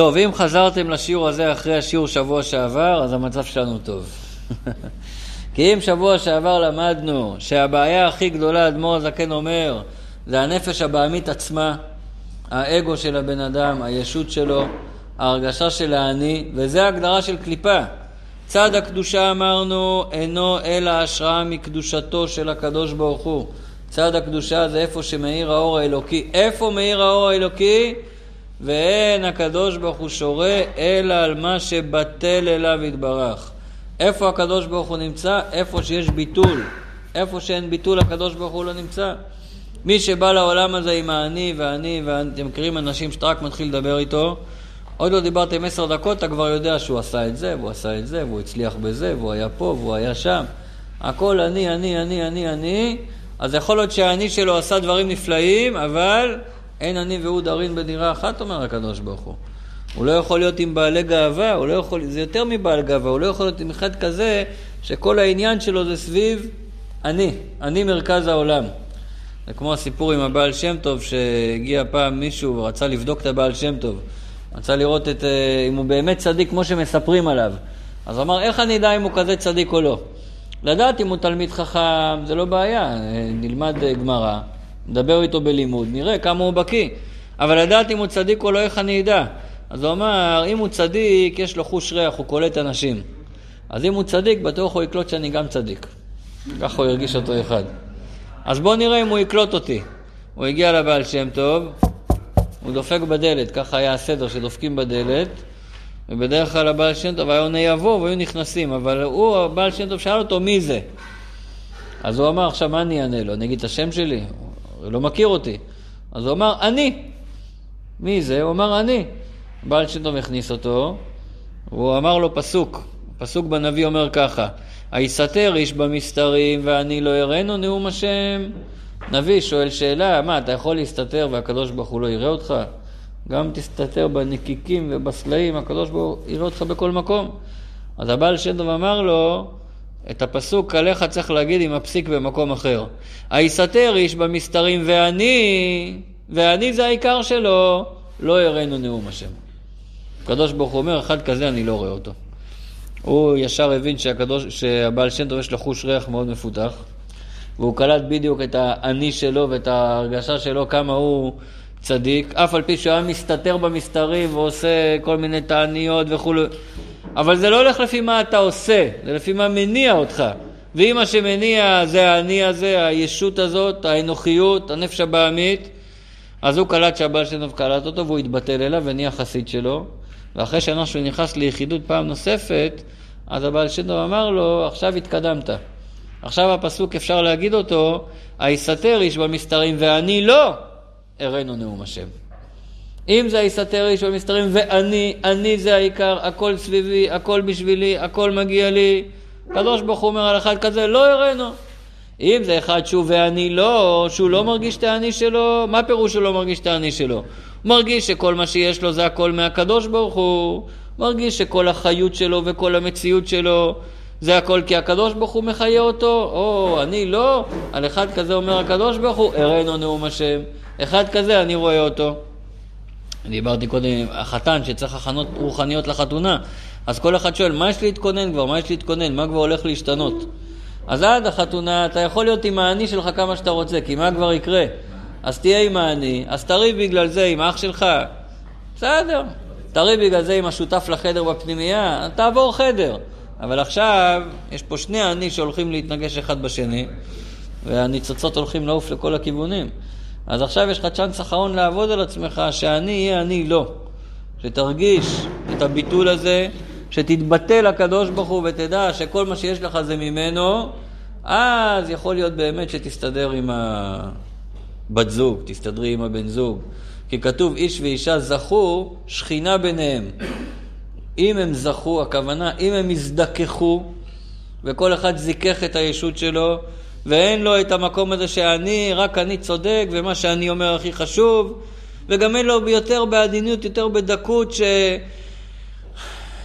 טוב, אם חזרתם לשיעור הזה אחרי השיעור שבוע שעבר, אז המצב שלנו טוב. כי אם שבוע שעבר למדנו שהבעיה הכי גדולה, אדמו"ר הזקן אומר, זה הנפש הבעמית עצמה, האגו של הבן אדם, הישות שלו, ההרגשה של האני, וזה הגדרה של קליפה. צד הקדושה אמרנו אינו אלא השראה מקדושתו של הקדוש ברוך הוא. צד הקדושה זה איפה שמאיר האור האלוקי. איפה מאיר האור האלוקי? ואין הקדוש ברוך הוא שורה אלא על מה שבטל אליו יתברך. איפה הקדוש ברוך הוא נמצא? איפה שיש ביטול. איפה שאין ביטול הקדוש ברוך הוא לא נמצא. מי שבא לעולם הזה עם האני והאני, ואתם מכירים אנשים שאתה רק מתחיל לדבר איתו, עוד לא דיברתם עשר דקות, אתה כבר יודע שהוא עשה את זה, והוא עשה את זה, והוא הצליח בזה, והוא היה פה, והוא היה שם. הכל אני, אני, אני, אני, אני. אז יכול להיות שהאני שלו עשה דברים נפלאים, אבל אין אני והוא דרין בדירה אחת, אומר הקדוש ברוך הוא. הוא לא יכול להיות עם בעלי גאווה, הוא לא יכול, זה יותר מבעל גאווה, הוא לא יכול להיות עם אחד כזה שכל העניין שלו זה סביב אני, אני מרכז העולם. זה כמו הסיפור עם הבעל שם טוב, שהגיע פעם מישהו ורצה לבדוק את הבעל שם טוב. רצה לראות את, אה, אם הוא באמת צדיק כמו שמספרים עליו. אז אמר, איך אני אדע אם הוא כזה צדיק או לא? לדעת אם הוא תלמיד חכם, זה לא בעיה, אה, נלמד אה, גמרא, נדבר איתו בלימוד, נראה כמה הוא בקיא. אבל לדעת אם הוא צדיק או לא, איך אני אדע? אז הוא אמר, אם הוא צדיק, יש לו חוש ריח, הוא קולט אנשים. אז אם הוא צדיק, בטוח הוא יקלוט שאני גם צדיק. ככה הוא הרגיש אותו אחד. אז בואו נראה אם הוא יקלוט אותי. הוא הגיע לבעל שם טוב, הוא דופק בדלת, ככה היה הסדר שדופקים בדלת, ובדרך כלל הבעל שם טוב היה עונה יבוא והיו נכנסים, אבל הוא, הבעל שם טוב שאל אותו מי זה. אז הוא אמר, עכשיו מה אני אענה לו? אני אגיד את השם שלי? הוא לא מכיר אותי. אז הוא אמר, אני. מי זה? הוא אמר, אני. בעל שם טוב הכניס אותו, והוא אמר לו פסוק. פסוק בנביא אומר ככה, היסתר איש במסתרים ואני לא אראנו נאום השם. נביא שואל שאלה, מה, אתה יכול להסתתר והקדוש ברוך הוא לא יראה אותך? גם תסתתר בנקיקים ובסלעים, הקדוש ברוך הוא יראה אותך בכל מקום. אז הבעל שם טוב אמר לו, את הפסוק עליך צריך להגיד עם הפסיק במקום אחר. היסתר איש במסתרים ואני, ואני זה העיקר שלו, לא יראנו נאום השם. הקדוש ברוך הוא אומר, אחד כזה אני לא רואה אותו. הוא ישר הבין שהקדוש, שהבעל שם טוב יש לו חוש ריח מאוד מפותח, והוא קלט בדיוק את האני שלו ואת ההרגשה שלו, כמה הוא צדיק, אף על פי שהוא היה מסתתר במסתרים ועושה כל מיני תעניות וכולי. אבל זה לא הולך לפי מה אתה עושה, זה לפי מה מניע אותך. ואם מה שמניע זה האני הזה, הישות הזאת, האנוכיות, הנפש הבעמית, אז הוא קלט שהבעל טוב קלט אותו והוא התבטל אליו ונהיה חסיד שלו. ואחרי שנה שהוא נכנס ליחידות פעם נוספת, אז הבעל שם אמר לו, עכשיו התקדמת. עכשיו הפסוק אפשר להגיד אותו, היסתר איש במסתרים ואני לא הראנו נאום השם. אם זה היסתר איש במסתרים ואני, אני זה העיקר, הכל סביבי, הכל בשבילי, הכל מגיע לי, הקדוש ברוך הוא אומר על אחד כזה, לא הראנו. אם זה אחד שהוא ואני לא, שהוא לא מרגיש את האני שלו, מה פירוש שהוא לא מרגיש את האני שלו? הוא מרגיש שכל מה שיש לו זה הכל מהקדוש ברוך הוא, מרגיש שכל החיות שלו וכל המציאות שלו זה הכל כי הקדוש ברוך הוא מחיה אותו, או אני לא, על אחד כזה אומר הקדוש ברוך הוא, הראינו נאום השם, אחד כזה אני רואה אותו. דיברתי קודם החתן שצריך הכנות רוחניות לחתונה, אז כל אחד שואל, מה יש להתכונן כבר, מה יש להתכונן, מה כבר הולך להשתנות? אז עד החתונה אתה יכול להיות עם האני שלך כמה שאתה רוצה, כי מה כבר יקרה? אז תהיה עם האני, אז תריב בגלל זה עם אח שלך, בסדר. תריב בגלל זה עם השותף לחדר בפנימייה, תעבור חדר. אבל עכשיו יש פה שני האני שהולכים להתנגש אחד בשני, והניצוצות הולכים לעוף לכל הכיוונים. אז עכשיו יש לך צ'אנס אחרון לעבוד על עצמך, שאני יהיה אני לא. שתרגיש את הביטול הזה, שתתבטל הקדוש ברוך הוא ותדע שכל מה שיש לך זה ממנו, אז יכול להיות באמת שתסתדר עם הבת זוג, תסתדרי עם הבן זוג. כי כתוב איש ואישה זכו, שכינה ביניהם. אם הם זכו, הכוונה, אם הם הזדככו, וכל אחד זיכך את הישות שלו, ואין לו את המקום הזה שאני, רק אני צודק, ומה שאני אומר הכי חשוב, וגם אין לו יותר בעדינות, יותר בדקות, ש...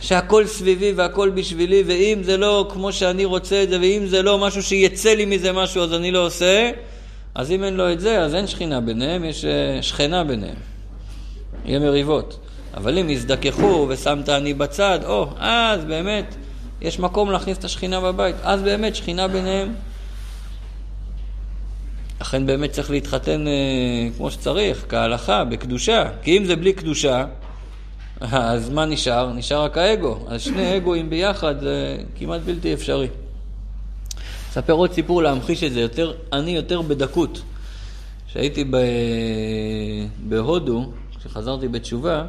שהכל סביבי והכל בשבילי, ואם זה לא כמו שאני רוצה את זה, ואם זה לא משהו שיצא לי מזה משהו, אז אני לא עושה. אז אם אין לו את זה, אז אין שכינה ביניהם, יש אה, שכנה ביניהם. יהיה מריבות. אבל אם יזדככו ושמת אני בצד, או, אז באמת יש מקום להכניס את השכינה בבית. אז באמת שכינה ביניהם. לכן באמת צריך להתחתן אה, כמו שצריך, כהלכה, בקדושה. כי אם זה בלי קדושה, אז מה נשאר? נשאר רק האגו. אז שני אגואים ביחד זה כמעט בלתי אפשרי. אספר עוד סיפור להמחיש את זה, יותר, אני יותר בדקות. כשהייתי ב... בהודו, כשחזרתי בתשובה,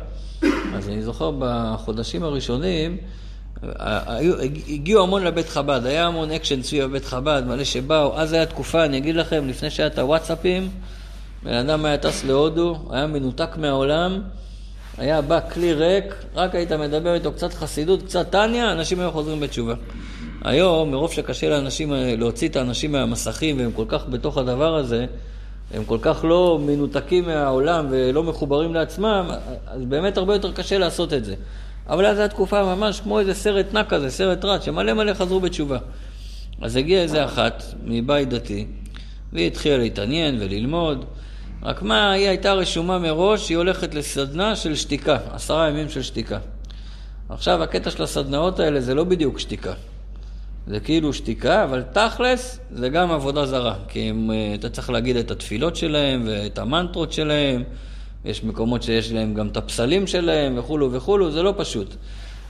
אז אני זוכר בחודשים הראשונים, הגיעו המון לבית חב"ד, היה המון אקשן סביב הבית חב"ד, מלא שבאו, אז הייתה תקופה, אני אגיד לכם, לפני שהיה את הוואטסאפים, בן אדם היה טס להודו, היה מנותק מהעולם, היה בא כלי ריק, רק היית מדבר איתו קצת חסידות, קצת תניא, אנשים היו חוזרים בתשובה. היום, מרוב שקשה לאנשים להוציא את האנשים מהמסכים והם כל כך בתוך הדבר הזה, הם כל כך לא מנותקים מהעולם ולא מחוברים לעצמם, אז באמת הרבה יותר קשה לעשות את זה. אבל אז הייתה תקופה ממש כמו איזה סרט נע כזה, סרט רץ, שמלא מלא חזרו בתשובה. אז הגיעה איזה אחת מבית דתי, והיא התחילה להתעניין וללמוד, רק מה, היא הייתה רשומה מראש, היא הולכת לסדנה של שתיקה, עשרה ימים של שתיקה. עכשיו, הקטע של הסדנאות האלה זה לא בדיוק שתיקה. זה כאילו שתיקה, אבל תכלס זה גם עבודה זרה. כי הם, אה, אתה צריך להגיד את התפילות שלהם ואת המנטרות שלהם, יש מקומות שיש להם גם את הפסלים שלהם וכולו וכולו, זה לא פשוט.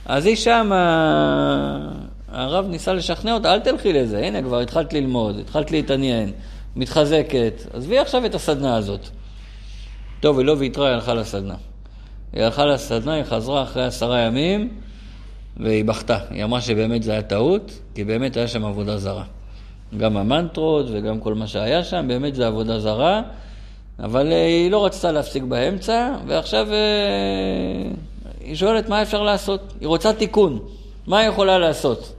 אז היא שם, הרב ניסה לשכנע אותה, אל תלכי לזה, הנה כבר התחלת ללמוד, התחלת להתעניין, מתחזקת, עזבי עכשיו את הסדנה הזאת. טוב, היא לא ויתרה, היא הלכה לסדנה. היא הלכה לסדנה, היא חזרה אחרי עשרה ימים, והיא בכתה. היא אמרה שבאמת זה היה טעות, כי באמת היה שם עבודה זרה. גם המנטרות וגם כל מה שהיה שם, באמת זה עבודה זרה, אבל אה, היא לא רצתה להפסיק באמצע, ועכשיו אה, היא שואלת מה אפשר לעשות. היא רוצה תיקון, מה היא יכולה לעשות?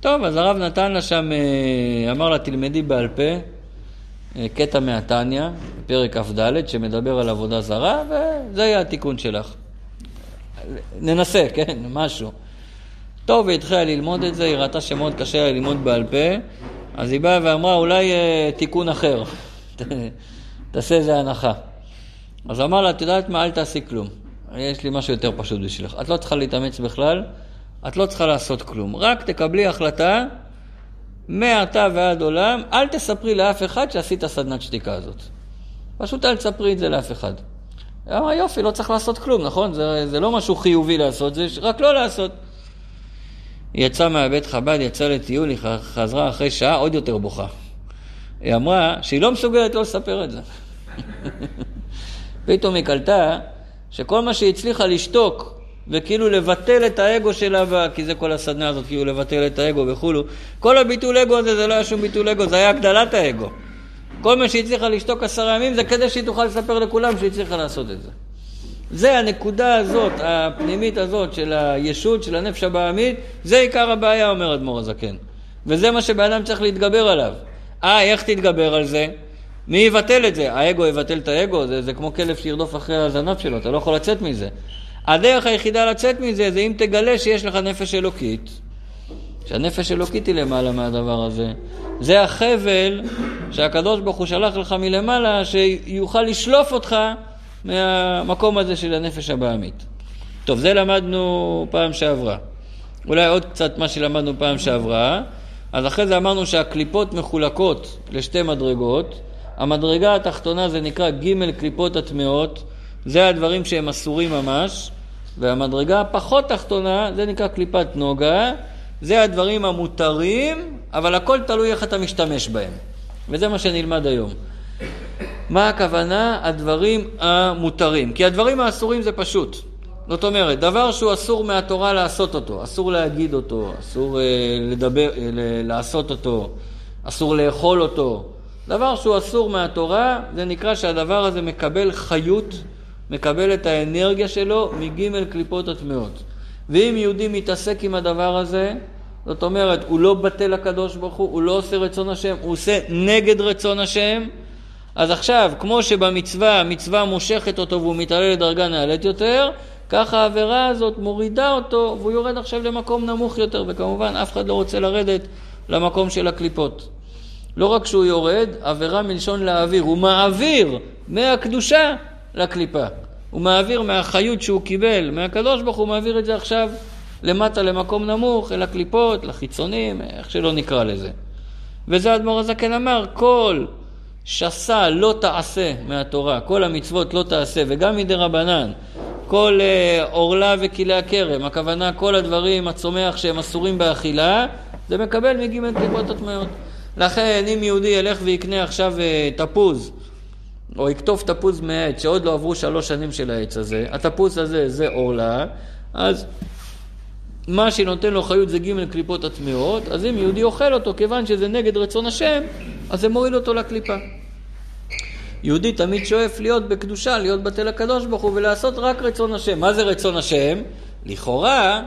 טוב, אז הרב נתן לה שם, אה, אמר לה, תלמדי בעל פה קטע מהתניא, פרק כ"ד, שמדבר על עבודה זרה, וזה יהיה התיקון שלך. ננסה, כן, משהו. טוב, היא התחילה ללמוד את זה, היא ראתה שמאוד קשה ללמוד בעל פה, אז היא באה ואמרה, אולי תיקון אחר, תעשה איזה הנחה. אז אמר לה, את יודעת מה, אל תעשי כלום. יש לי משהו יותר פשוט בשבילך. את לא צריכה להתאמץ בכלל, את לא צריכה לעשות כלום. רק תקבלי החלטה, מעתה ועד עולם, אל תספרי לאף אחד שעשית סדנת שתיקה הזאת. פשוט אל תספרי את זה לאף אחד. אמרה, יופי, לא צריך לעשות כלום, נכון? זה, זה לא משהו חיובי לעשות, זה רק לא לעשות. היא יצאה מהבית חב"ד, יצאה לטיול, היא חזרה אחרי שעה עוד יותר בוכה. היא אמרה שהיא לא מסוגלת לא לספר את זה. פתאום היא קלטה שכל מה שהיא הצליחה לשתוק וכאילו לבטל את האגו שלה, כי זה כל הסדנה הזאת, כאילו לבטל את האגו וכולו, כל הביטול אגו הזה זה לא היה שום ביטול אגו, זה היה הגדלת האגו. כל מה שהיא הצליחה לשתוק עשרה ימים זה כדי שהיא תוכל לספר לכולם שהיא הצליחה לעשות את זה. זה הנקודה הזאת, הפנימית הזאת של הישות, של הנפש הבעמית, זה עיקר הבעיה, אומר אדמו"ר הזקן. וזה מה שבן אדם צריך להתגבר עליו. אה, איך תתגבר על זה? מי יבטל את זה? האגו יבטל את האגו? זה, זה כמו כלב שירדוף אחרי הזנב שלו, אתה לא יכול לצאת מזה. הדרך היחידה לצאת מזה זה אם תגלה שיש לך נפש אלוקית, שהנפש אלוקית היא למעלה מהדבר הזה. זה החבל שהקדוש ברוך הוא שלח לך מלמעלה, שיוכל לשלוף אותך מהמקום הזה של הנפש הבעמית. טוב, זה למדנו פעם שעברה. אולי עוד קצת מה שלמדנו פעם שעברה. אז אחרי זה אמרנו שהקליפות מחולקות לשתי מדרגות. המדרגה התחתונה זה נקרא ג' קליפות הטמעות, זה הדברים שהם אסורים ממש, והמדרגה הפחות תחתונה זה נקרא קליפת נוגה, זה הדברים המותרים, אבל הכל תלוי איך אתה משתמש בהם. וזה מה שנלמד היום. מה הכוונה? הדברים המותרים. כי הדברים האסורים זה פשוט. זאת אומרת, דבר שהוא אסור מהתורה לעשות אותו, אסור להגיד אותו, אסור uh, לדבר, uh, לעשות אותו, אסור לאכול אותו. דבר שהוא אסור מהתורה, זה נקרא שהדבר הזה מקבל חיות, מקבל את האנרגיה שלו מג' קליפות הטמעות. ואם יהודי מתעסק עם הדבר הזה, זאת אומרת, הוא לא בטל לקדוש ברוך הוא, הוא לא עושה רצון השם, הוא עושה נגד רצון השם, אז עכשיו, כמו שבמצווה, המצווה מושכת אותו והוא מתעלה לדרגה נעלית יותר, ככה העבירה הזאת מורידה אותו והוא יורד עכשיו למקום נמוך יותר, וכמובן אף אחד לא רוצה לרדת למקום של הקליפות. לא רק שהוא יורד, עבירה מלשון להעביר, הוא מעביר מהקדושה לקליפה. הוא מעביר מהחיות שהוא קיבל מהקדוש ברוך הוא מעביר את זה עכשיו למטה למקום נמוך, אל הקליפות, לחיצונים, איך שלא נקרא לזה. וזה אדמו"ר הזקן אמר, כל שסה לא תעשה מהתורה, כל המצוות לא תעשה, וגם מדי רבנן, כל אה, עורלה וכלי הכרם, הכוונה כל הדברים, הצומח שהם אסורים באכילה, זה מקבל מגימל קליפות הטמעות. לכן אם יהודי ילך ויקנה עכשיו אה, תפוז, או יקטוף תפוז מעץ שעוד לא עברו שלוש שנים של העץ הזה, התפוז הזה זה עורלה, אז מה שנותן לו חיות זה ג' קליפות הטמעות, אז אם יהודי אוכל אותו, כיוון שזה נגד רצון השם, אז זה מוריד אותו לקליפה. יהודי תמיד שואף להיות בקדושה, להיות בתל הקדוש ברוך הוא ולעשות רק רצון השם. מה זה רצון השם? לכאורה,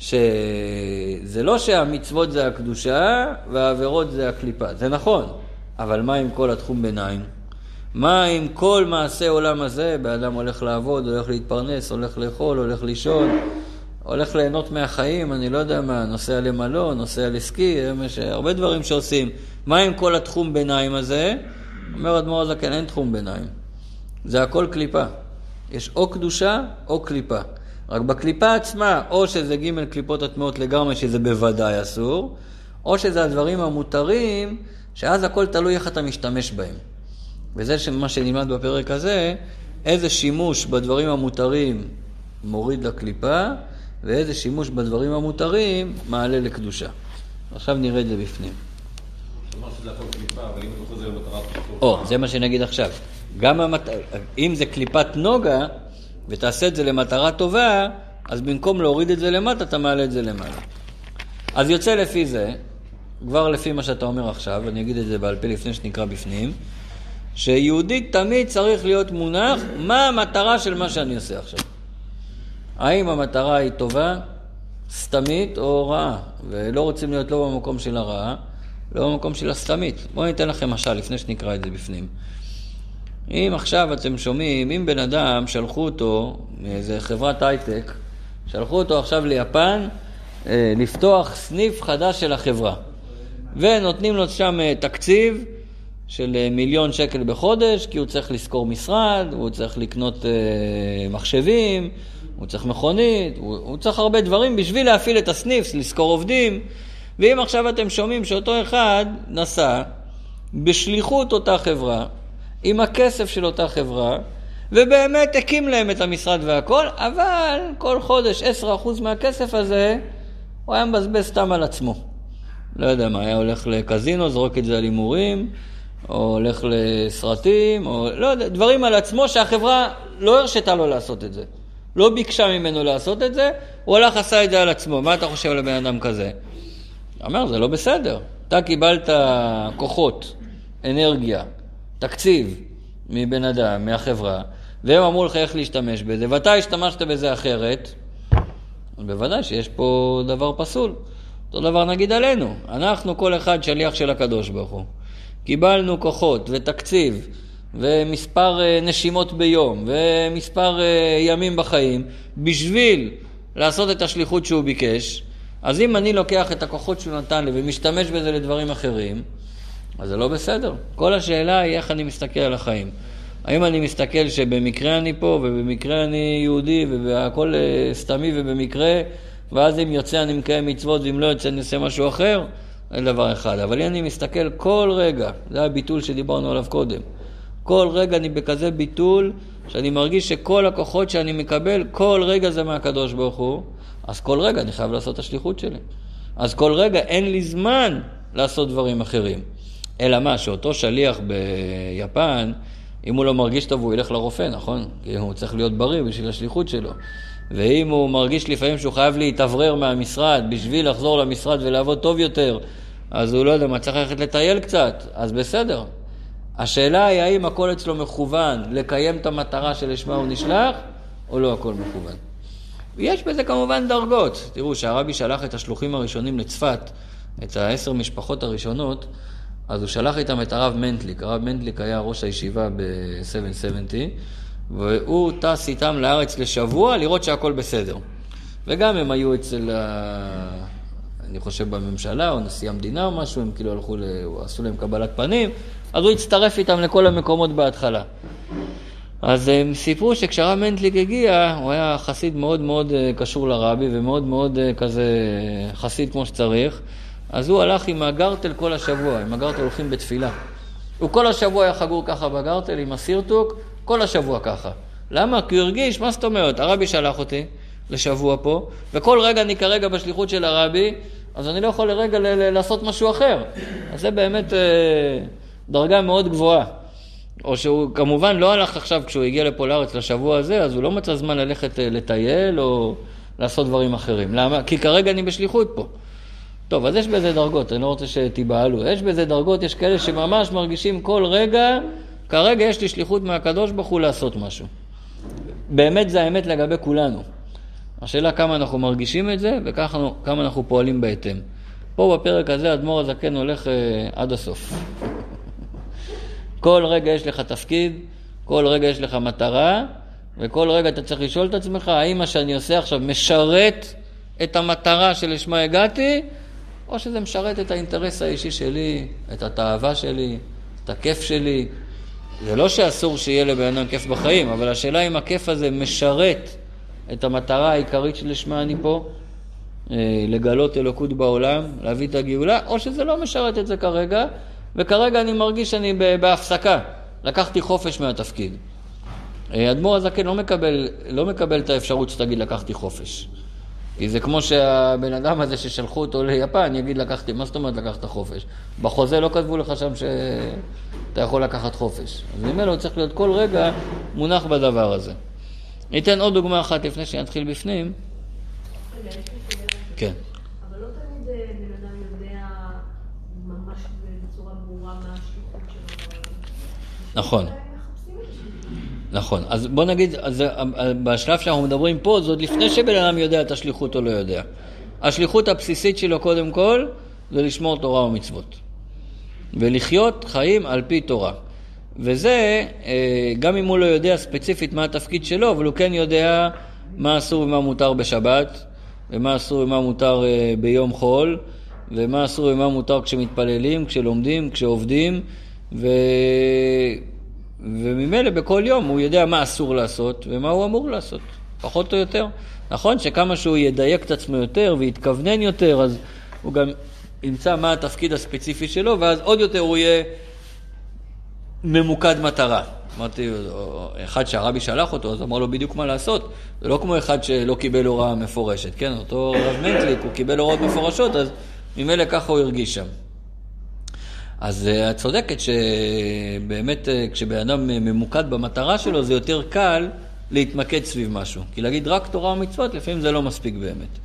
שזה לא שהמצוות זה הקדושה והעבירות זה הקליפה, זה נכון, אבל מה עם כל התחום ביניים? מה עם כל מעשה עולם הזה? באדם הולך לעבוד, הולך להתפרנס, הולך לאכול, הולך לישון, הולך ליהנות מהחיים, אני לא יודע מה, נוסע למלון, נוסע לסקי, יש הרבה דברים שעושים. מה עם כל התחום ביניים הזה? אומר אדמו"ר הזקן, אין תחום ביניים. זה הכל קליפה. יש או קדושה או קליפה. רק בקליפה עצמה, או שזה ג' קליפות הטמעות לגמרי, שזה בוודאי אסור, או שזה הדברים המותרים, שאז הכל תלוי איך אתה משתמש בהם. וזה מה שנלמד בפרק הזה, איזה שימוש בדברים המותרים מוריד לקליפה, ואיזה שימוש בדברים המותרים מעלה לקדושה. עכשיו נראה את זה בפנים. או, זה מה שנגיד עכשיו. גם המת... אם זה קליפת נוגה, ותעשה את זה למטרה טובה, אז במקום להוריד את זה למטה, אתה מעלה את זה למעלה. אז יוצא לפי זה, כבר לפי מה שאתה אומר עכשיו, אני אגיד את זה בעל פה לפני שנקרא בפנים, שיהודי תמיד צריך להיות מונח מה המטרה של מה שאני עושה עכשיו. האם המטרה היא טובה, סתמית או רעה, ולא רוצים להיות לא במקום של הרעה, לא במקום של הסתמית. בואו אני אתן לכם משל לפני שנקרא את זה בפנים. אם עכשיו אתם שומעים, אם בן אדם שלחו אותו מאיזה חברת הייטק, שלחו אותו עכשיו ליפן אה, לפתוח סניף חדש של החברה, ונותנים לו שם אה, תקציב של אה, מיליון שקל בחודש, כי הוא צריך לשכור משרד, הוא צריך לקנות מחשבים, הוא צריך מכונית, הוא, הוא צריך הרבה דברים בשביל להפעיל את הסניף, לשכור עובדים. ואם עכשיו אתם שומעים שאותו אחד נסע בשליחות אותה חברה, עם הכסף של אותה חברה, ובאמת הקים להם את המשרד והכל, אבל כל חודש 10% מהכסף הזה הוא היה מבזבז סתם על עצמו. לא יודע מה, היה הולך לקזינו, זורק את זה על הימורים, או הולך לסרטים, או לא יודע, דברים על עצמו שהחברה לא הרשתה לו לעשות את זה. לא ביקשה ממנו לעשות את זה, הוא הלך עשה את זה על עצמו. מה אתה חושב על הבן אדם כזה? אומר, זה לא בסדר. אתה קיבלת כוחות, אנרגיה, תקציב מבן אדם, מהחברה, והם אמרו לך איך להשתמש בזה, ואתה השתמשת בזה אחרת, בוודאי שיש פה דבר פסול. אותו דבר נגיד עלינו, אנחנו כל אחד שליח של הקדוש ברוך הוא. קיבלנו כוחות ותקציב ומספר אה, נשימות ביום ומספר אה, ימים בחיים בשביל לעשות את השליחות שהוא ביקש, אז אם אני לוקח את הכוחות שהוא נתן לי ומשתמש בזה לדברים אחרים, אז זה לא בסדר. כל השאלה היא איך אני מסתכל על החיים. האם אני מסתכל שבמקרה אני פה, ובמקרה אני יהודי, והכל אה, סתמי ובמקרה, ואז אם יוצא אני מקיים מצוות, ואם לא יוצא אני עושה משהו אחר? זה דבר אחד. אבל אם אני מסתכל כל רגע, זה הביטול שדיברנו עליו קודם. כל רגע אני בכזה ביטול, שאני מרגיש שכל הכוחות שאני מקבל, כל רגע זה מהקדוש ברוך הוא, אז כל רגע אני חייב לעשות את השליחות שלי. אז כל רגע אין לי זמן לעשות דברים אחרים. אלא מה, שאותו שליח ביפן, אם הוא לא מרגיש טוב הוא ילך לרופא, נכון? כי הוא צריך להיות בריא בשביל השליחות שלו. ואם הוא מרגיש לפעמים שהוא חייב להתאוורר מהמשרד בשביל לחזור למשרד ולעבוד טוב יותר, אז הוא לא יודע מה, צריך ללכת לטייל קצת, אז בסדר. השאלה היא האם הכל אצלו מכוון לקיים את המטרה שלשמה הוא נשלח, או לא הכל מכוון. ויש בזה כמובן דרגות. תראו, כשהרבי שלח את השלוחים הראשונים לצפת, את העשר משפחות הראשונות, אז הוא שלח איתם את הרב מנטליק. הרב מנטליק היה ראש הישיבה ב-770, והוא טס איתם לארץ לשבוע לראות שהכל בסדר. וגם הם היו אצל, ה... אני חושב בממשלה, או נשיא המדינה או משהו, הם כאילו הלכו, ל... עשו להם קבלת פנים, אז הוא הצטרף איתם לכל המקומות בהתחלה. אז הם סיפרו שכשהרב מנטליק הגיע, הוא היה חסיד מאוד מאוד אה, קשור לרבי ומאוד מאוד אה, כזה חסיד כמו שצריך, אז הוא הלך עם הגרטל כל השבוע, עם הגרטל הולכים בתפילה. הוא כל השבוע היה חגור ככה בגרטל עם הסירטוק, כל השבוע ככה. למה? כי הוא הרגיש, מה זאת אומרת? הרבי שלח אותי לשבוע פה, וכל רגע אני כרגע בשליחות של הרבי, אז אני לא יכול לרגע ל- ל- לעשות משהו אחר. אז זה באמת אה, דרגה מאוד גבוהה. או שהוא כמובן לא הלך עכשיו, כשהוא הגיע לפה לארץ לשבוע הזה, אז הוא לא מצא זמן ללכת אה, לטייל או לעשות דברים אחרים. למה? כי כרגע אני בשליחות פה. טוב, אז יש בזה דרגות, אני לא רוצה שתיבהלו. יש בזה דרגות, יש כאלה שממש מרגישים כל רגע, כרגע יש לי שליחות מהקדוש ברוך הוא לעשות משהו. באמת זה האמת לגבי כולנו. השאלה כמה אנחנו מרגישים את זה וכמה אנחנו פועלים בהתאם. פה בפרק הזה אדמו"ר הזקן הולך אה, עד הסוף. כל רגע יש לך תפקיד, כל רגע יש לך מטרה, וכל רגע אתה צריך לשאול את עצמך, האם מה שאני עושה עכשיו משרת את המטרה שלשמה הגעתי, או שזה משרת את האינטרס האישי שלי, את התאווה שלי, את הכיף שלי. זה לא שאסור שיהיה לבן אדם כיף בחיים, אבל השאלה אם הכיף הזה משרת את המטרה העיקרית שלשמה אני פה, אה, לגלות אלוקות בעולם, להביא את הגאולה, או שזה לא משרת את זה כרגע, וכרגע אני מרגיש שאני בהפסקה, לקחתי חופש מהתפקיד. אה, אדמו"ר הזקן לא מקבל, לא מקבל את האפשרות שתגיד לקחתי חופש. כי זה כמו שהבן אדם הזה ששלחו אותו ליפן יגיד לקחתי, מה זאת אומרת לקחת חופש? בחוזה לא כתבו לך שם שאתה יכול לקחת חופש. אז ממילא הוא צריך להיות כל רגע מונח בדבר הזה. ניתן עוד דוגמה אחת לפני שנתחיל בפנים. כן. לא אה. נכון. נכון. אז בוא נגיד, אז בשלב שאנחנו מדברים פה, זה עוד לפני שבן אדם יודע את השליחות או לא יודע. השליחות הבסיסית שלו קודם כל, זה לשמור תורה ומצוות. ולחיות חיים על פי תורה. וזה, אה, גם אם הוא לא יודע ספציפית מה התפקיד שלו, אבל הוא כן יודע מה אסור ומה מותר בשבת, ומה אסור ומה מותר אה, ביום חול, ומה אסור ומה מותר כשמתפללים, כשלומדים, כשעובדים, ו... וממילא בכל יום הוא יודע מה אסור לעשות ומה הוא אמור לעשות, פחות או יותר. נכון שכמה שהוא ידייק את עצמו יותר ויתכוונן יותר, אז הוא גם ימצא מה התפקיד הספציפי שלו, ואז עוד יותר הוא יהיה ממוקד מטרה. אמרתי, אחד שהרבי שלח אותו, אז אמר לו בדיוק מה לעשות. זה לא כמו אחד שלא קיבל הוראה מפורשת, כן? אותו רב מנטליק, הוא קיבל הוראות מפורשות, אז ממילא ככה הוא הרגיש שם. אז אה, את צודקת שבאמת אה, כשבן אדם ממוקד במטרה שלו, זה יותר קל להתמקד סביב משהו. כי להגיד רק תורה ומצוות, לפעמים זה לא מספיק באמת.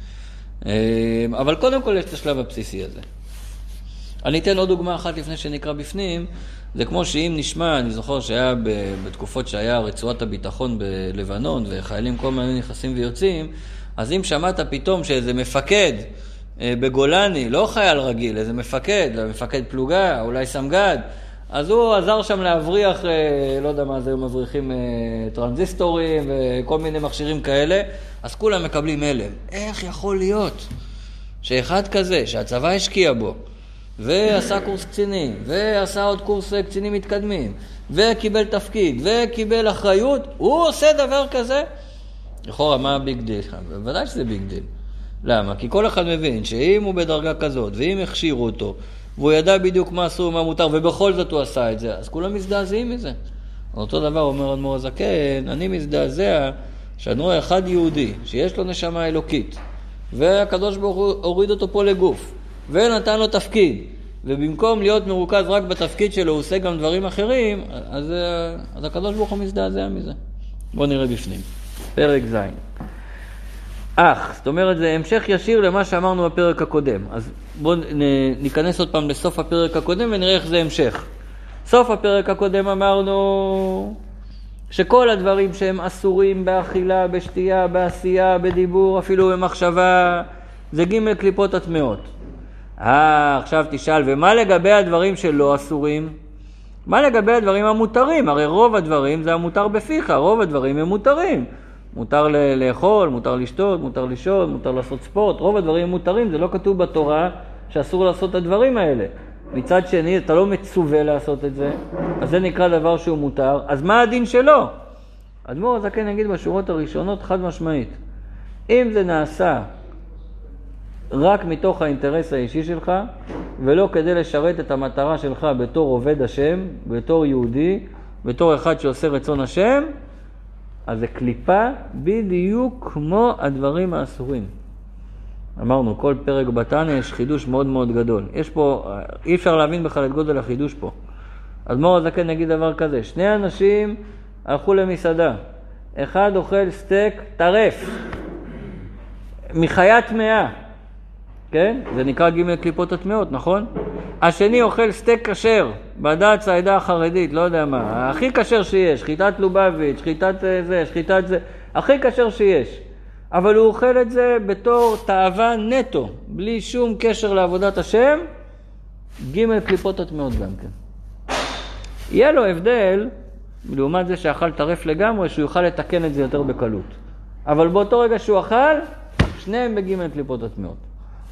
אה, אבל קודם כל יש את השלב הבסיסי הזה. אני אתן עוד דוגמה אחת לפני שנקרא בפנים. זה כמו שאם נשמע, אני זוכר שהיה בתקופות שהיה רצועת הביטחון בלבנון וחיילים כל הזמן נכנסים ויוצאים, אז אם שמעת פתאום שאיזה מפקד אה, בגולני, לא חייל רגיל, איזה מפקד, מפקד פלוגה, אולי סמג"ד, אז הוא עזר שם להבריח, אה, לא יודע מה זה, מבריחים אה, טרנזיסטורים וכל מיני מכשירים כאלה, אז כולם מקבלים הלם. איך יכול להיות שאחד כזה, שהצבא השקיע בו, ועשה קורס קצינים, ועשה עוד קורס קצינים מתקדמים, וקיבל תפקיד, וקיבל אחריות, הוא עושה דבר כזה? לכאורה, מה ה big deal? בוודאי שזה big deal. למה? כי כל אחד מבין שאם הוא בדרגה כזאת, ואם הכשירו אותו, והוא ידע בדיוק מה אסור ומה מותר, ובכל זאת הוא עשה את זה, אז כולם מזדעזעים מזה. אותו דבר אומר אדמו"ר הזקן, אני מזדעזע שאני רואה אחד יהודי שיש לו נשמה אלוקית, והקדוש ברוך הוא הוריד אותו פה לגוף, ונתן לו תפקיד, ובמקום להיות מרוכז רק בתפקיד שלו, הוא עושה גם דברים אחרים, אז, אז הקדוש ברוך הוא מזדעזע מזה. בואו נראה בפנים. פרק ז'. אך, זאת אומרת זה המשך ישיר למה שאמרנו בפרק הקודם. אז בואו ניכנס עוד פעם לסוף הפרק הקודם ונראה איך זה המשך. סוף הפרק הקודם אמרנו שכל הדברים שהם אסורים באכילה, בשתייה, בעשייה, בדיבור, אפילו במחשבה, זה ג' קליפות הטמעות. אה, עכשיו תשאל, ומה לגבי הדברים שלא אסורים? מה לגבי הדברים המותרים? הרי רוב הדברים זה המותר בפיך, רוב הדברים הם מותרים. מותר לאכול, מותר לשתות, מותר לישון, מותר לעשות ספורט, רוב הדברים מותרים, זה לא כתוב בתורה שאסור לעשות את הדברים האלה. מצד שני, אתה לא מצווה לעשות את זה, אז זה נקרא דבר שהוא מותר, אז מה הדין שלו? אדמו"ר הזקן יגיד בשורות הראשונות חד משמעית, אם זה נעשה רק מתוך האינטרס האישי שלך, ולא כדי לשרת את המטרה שלך בתור עובד השם, בתור יהודי, בתור אחד שעושה רצון השם, אז זה קליפה בדיוק כמו הדברים האסורים. אמרנו, כל פרק בתניא יש חידוש מאוד מאוד גדול. יש פה, אי אפשר להבין בכלל את גודל החידוש פה. אדמו"ר הזקן יגיד דבר כזה, שני אנשים הלכו למסעדה, אחד אוכל סטייק טרף, מחיה טמאה, כן? זה נקרא ג' קליפות הטמאות, נכון? השני אוכל סטייק כשר, בד"ץ העדה החרדית, לא יודע מה, הכי כשר שיש, שחיטת לובביץ', שחיטת אה, זה, שחיטת זה, הכי כשר שיש. אבל הוא אוכל את זה בתור תאווה נטו, בלי שום קשר לעבודת השם, ג' קליפות הטמאות גם כן. יהיה לו הבדל, לעומת זה שאכל טרף לגמרי, שהוא יוכל לתקן את זה יותר בקלות. אבל באותו רגע שהוא אכל, שניהם בג' קליפות הטמאות.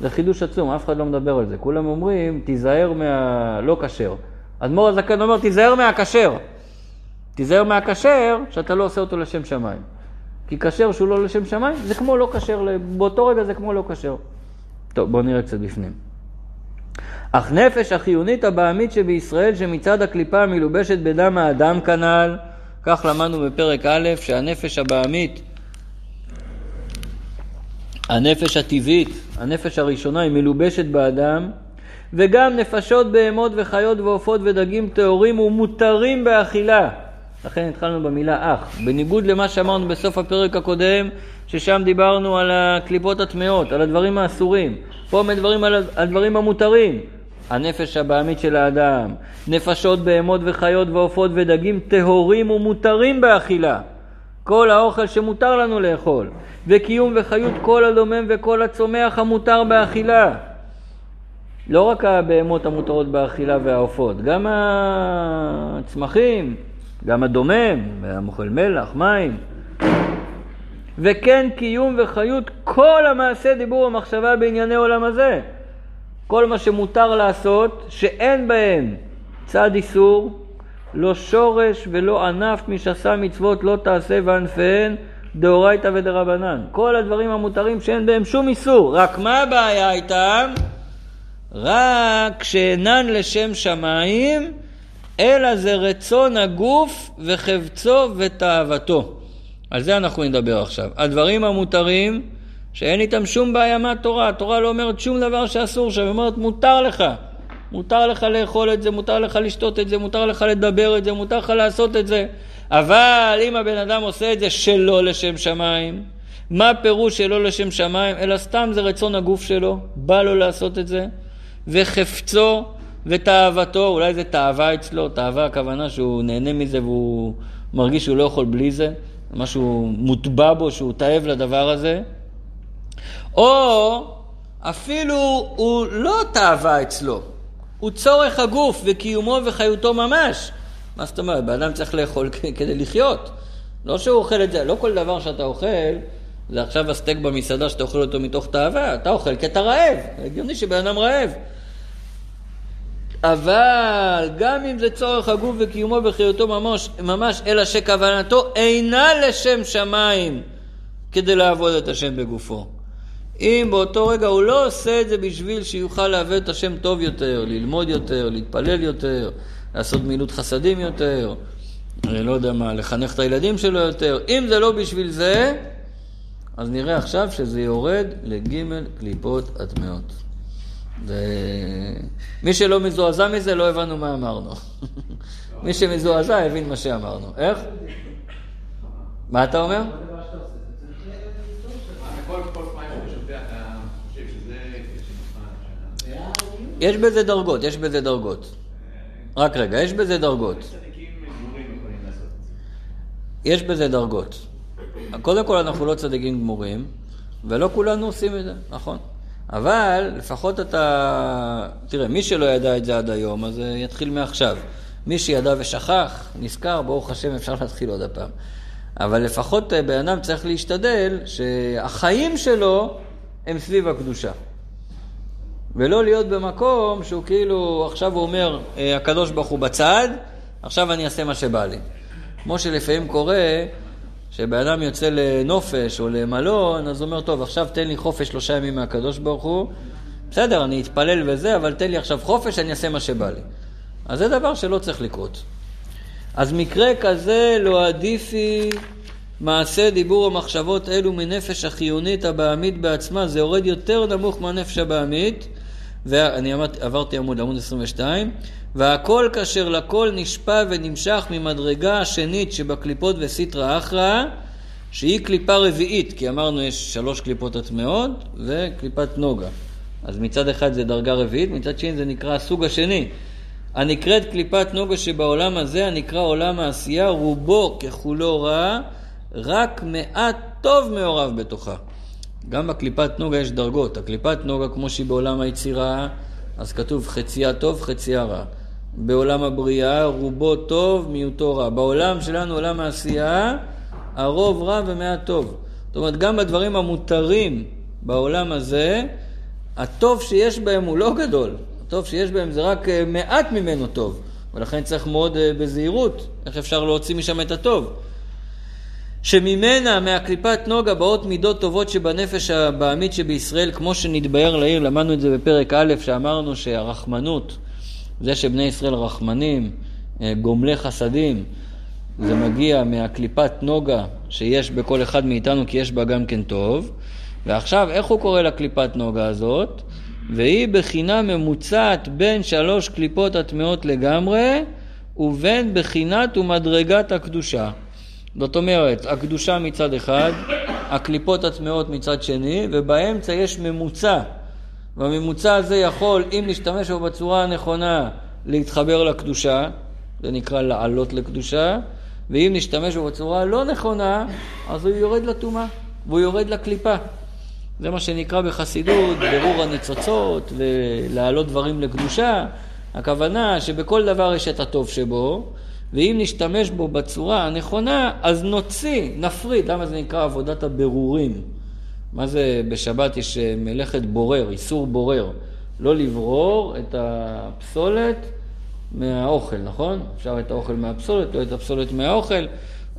זה חידוש עצום, אף אחד לא מדבר על זה. כולם אומרים, תיזהר מהלא כשר. אדמו"ר הזקן אומר, תיזהר מהכשר. תיזהר מהכשר, שאתה לא עושה אותו לשם שמיים. כי כשר שהוא לא לשם שמיים, זה כמו לא כשר, באותו רגע זה כמו לא כשר. טוב, בואו נראה קצת בפנים. אך נפש החיונית הבעמית שבישראל, שמצד הקליפה המלובשת בדם האדם כנ"ל, כך למדנו בפרק א', שהנפש הבעמית, הנפש הטבעית, הנפש הראשונה, היא מלובשת באדם, וגם נפשות בהמות וחיות ועופות ודגים טהורים ומותרים באכילה. לכן התחלנו במילה אח. בניגוד למה שאמרנו בסוף הפרק הקודם, ששם דיברנו על הקליפות הטמאות, על הדברים האסורים. פה מדברים על הדברים המותרים. הנפש הבעמית של האדם, נפשות בהמות וחיות ועופות ודגים טהורים ומותרים באכילה. כל האוכל שמותר לנו לאכול, וקיום וחיות כל הדומם וכל הצומח המותר באכילה. לא רק הבהמות המותרות באכילה והעופות, גם הצמחים, גם הדומם, והמאכל מלח, מים. וכן קיום וחיות כל המעשה דיבור ומחשבה בענייני עולם הזה. כל מה שמותר לעשות, שאין בהם צד איסור, לא שורש ולא ענף משסה מצוות לא תעשה וענפיהן דאורייתא ודרבנן. כל הדברים המותרים שאין בהם שום איסור. רק מה הבעיה איתם? רק שאינן לשם שמיים, אלא זה רצון הגוף וחפצו ותאוותו. על זה אנחנו נדבר עכשיו. הדברים המותרים, שאין איתם שום בעיה מהתורה. התורה לא אומרת שום דבר שאסור שם, היא אומרת מותר לך. מותר לך לאכול את זה, מותר לך לשתות את זה, מותר לך לדבר את זה, מותר לך לעשות את זה. אבל אם הבן אדם עושה את זה שלא לשם שמיים, מה פירוש שלא לשם שמיים? אלא סתם זה רצון הגוף שלו, בא לו לעשות את זה, וחפצו ותאוותו, אולי זה תאווה אצלו, תאווה הכוונה שהוא נהנה מזה והוא מרגיש שהוא לא יכול בלי זה, משהו מוטבע בו שהוא תאב לדבר הזה, או אפילו הוא לא תאווה אצלו, הוא צורך הגוף וקיומו וחיותו ממש. מה זאת אומרת? בן אדם צריך לאכול כדי לחיות. לא שהוא אוכל את זה, לא כל דבר שאתה אוכל, זה עכשיו הסטייק במסעדה שאתה אוכל אותו מתוך תאווה, אתה אוכל כי אתה רעב, הגיוני שבן אדם רעב. אבל גם אם זה צורך הגוף וקיומו וחיותו ממש, ממש, אלא שכוונתו אינה לשם שמיים כדי לעבוד את השם בגופו. אם באותו רגע הוא לא עושה את זה בשביל שיוכל לעבוד את השם טוב יותר, ללמוד יותר, להתפלל יותר, לעשות מילות חסדים יותר, לא יודע מה, לחנך את הילדים שלו יותר, אם זה לא בשביל זה, אז נראה עכשיו שזה יורד לגימל קליפות הטמעות. ומי שלא מזועזע מזה, לא הבנו מה אמרנו. מי שמזועזע הבין מה שאמרנו. איך? מה אתה אומר? יש בזה דרגות, יש בזה דרגות. רק רגע, יש בזה דרגות. יש בזה דרגות. קודם כל אנחנו לא צדיקים גמורים, ולא כולנו עושים את זה, נכון. אבל לפחות אתה... תראה, מי שלא ידע את זה עד היום, אז יתחיל מעכשיו. מי שידע ושכח, נזכר, ברוך השם, אפשר להתחיל עוד הפעם. אבל לפחות אה, בן אדם צריך להשתדל שהחיים שלו הם סביב הקדושה. ולא להיות במקום שהוא כאילו, עכשיו הוא אומר, אה, הקדוש ברוך הוא בצד, עכשיו אני אעשה מה שבא לי. כמו שלפעמים קורה, שבן אדם יוצא לנופש או למלון, אז הוא אומר, טוב, עכשיו תן לי חופש שלושה ימים מהקדוש ברוך הוא. בסדר, אני אתפלל וזה, אבל תן לי עכשיו חופש, אני אעשה מה שבא לי. אז זה דבר שלא צריך לקרות. אז מקרה כזה לא עדיפי מעשה דיבור המחשבות אלו מנפש החיונית הבעמית בעצמה, זה יורד יותר נמוך מהנפש הבעמית, ואני עברתי עמוד, עמוד 22, והכל כאשר לכל נשפע ונמשך ממדרגה השנית שבקליפות וסיטרא אחרא, שהיא קליפה רביעית, כי אמרנו יש שלוש קליפות הטמעות וקליפת נוגה. אז מצד אחד זה דרגה רביעית, מצד שני זה נקרא הסוג השני. הנקראת קליפת נוגה שבעולם הזה, הנקרא עולם העשייה, רובו ככולו רע, רק מעט טוב מעורב בתוכה. גם בקליפת נוגה יש דרגות. הקליפת נוגה, כמו שהיא בעולם היצירה, אז כתוב חציה טוב, חציה רע. בעולם הבריאה, רובו טוב, מיעוטו רע. בעולם שלנו, עולם העשייה, הרוב רע ומעט טוב. זאת אומרת, גם בדברים המותרים בעולם הזה, הטוב שיש בהם הוא לא גדול. הטוב שיש בהם זה רק אה, מעט ממנו טוב. ולכן צריך מאוד אה, בזהירות איך אפשר להוציא משם את הטוב. שממנה, מהקליפת נוגה, באות מידות טובות שבנפש הבעמית שבישראל, כמו שנתבהר לעיר, למדנו את זה בפרק א', שאמרנו שהרחמנות, זה שבני ישראל רחמנים, אה, גומלי חסדים, זה מגיע מהקליפת נוגה שיש בכל אחד מאיתנו, כי יש בה גם כן טוב. ועכשיו, איך הוא קורא לקליפת נוגה הזאת? והיא בחינה ממוצעת בין שלוש קליפות הטמעות לגמרי, ובין בחינת ומדרגת הקדושה. זאת אומרת, הקדושה מצד אחד, הקליפות הטמעות מצד שני, ובאמצע יש ממוצע. והממוצע הזה יכול, אם נשתמש בו בצורה הנכונה, להתחבר לקדושה, זה נקרא לעלות לקדושה, ואם נשתמש בו בצורה הלא נכונה, אז הוא יורד לטומאה, והוא יורד לקליפה. זה מה שנקרא בחסידות ברור הניצוצות ולהעלות דברים לקדושה. הכוונה שבכל דבר יש את הטוב שבו, ואם נשתמש בו בצורה הנכונה, אז נוציא, נפריד. למה זה נקרא עבודת הבירורים? מה זה, בשבת יש אה, מלאכת בורר, איסור בורר. לא לברור את הפסולת מהאוכל, נכון? אפשר את האוכל מהפסולת, לא את הפסולת מהאוכל.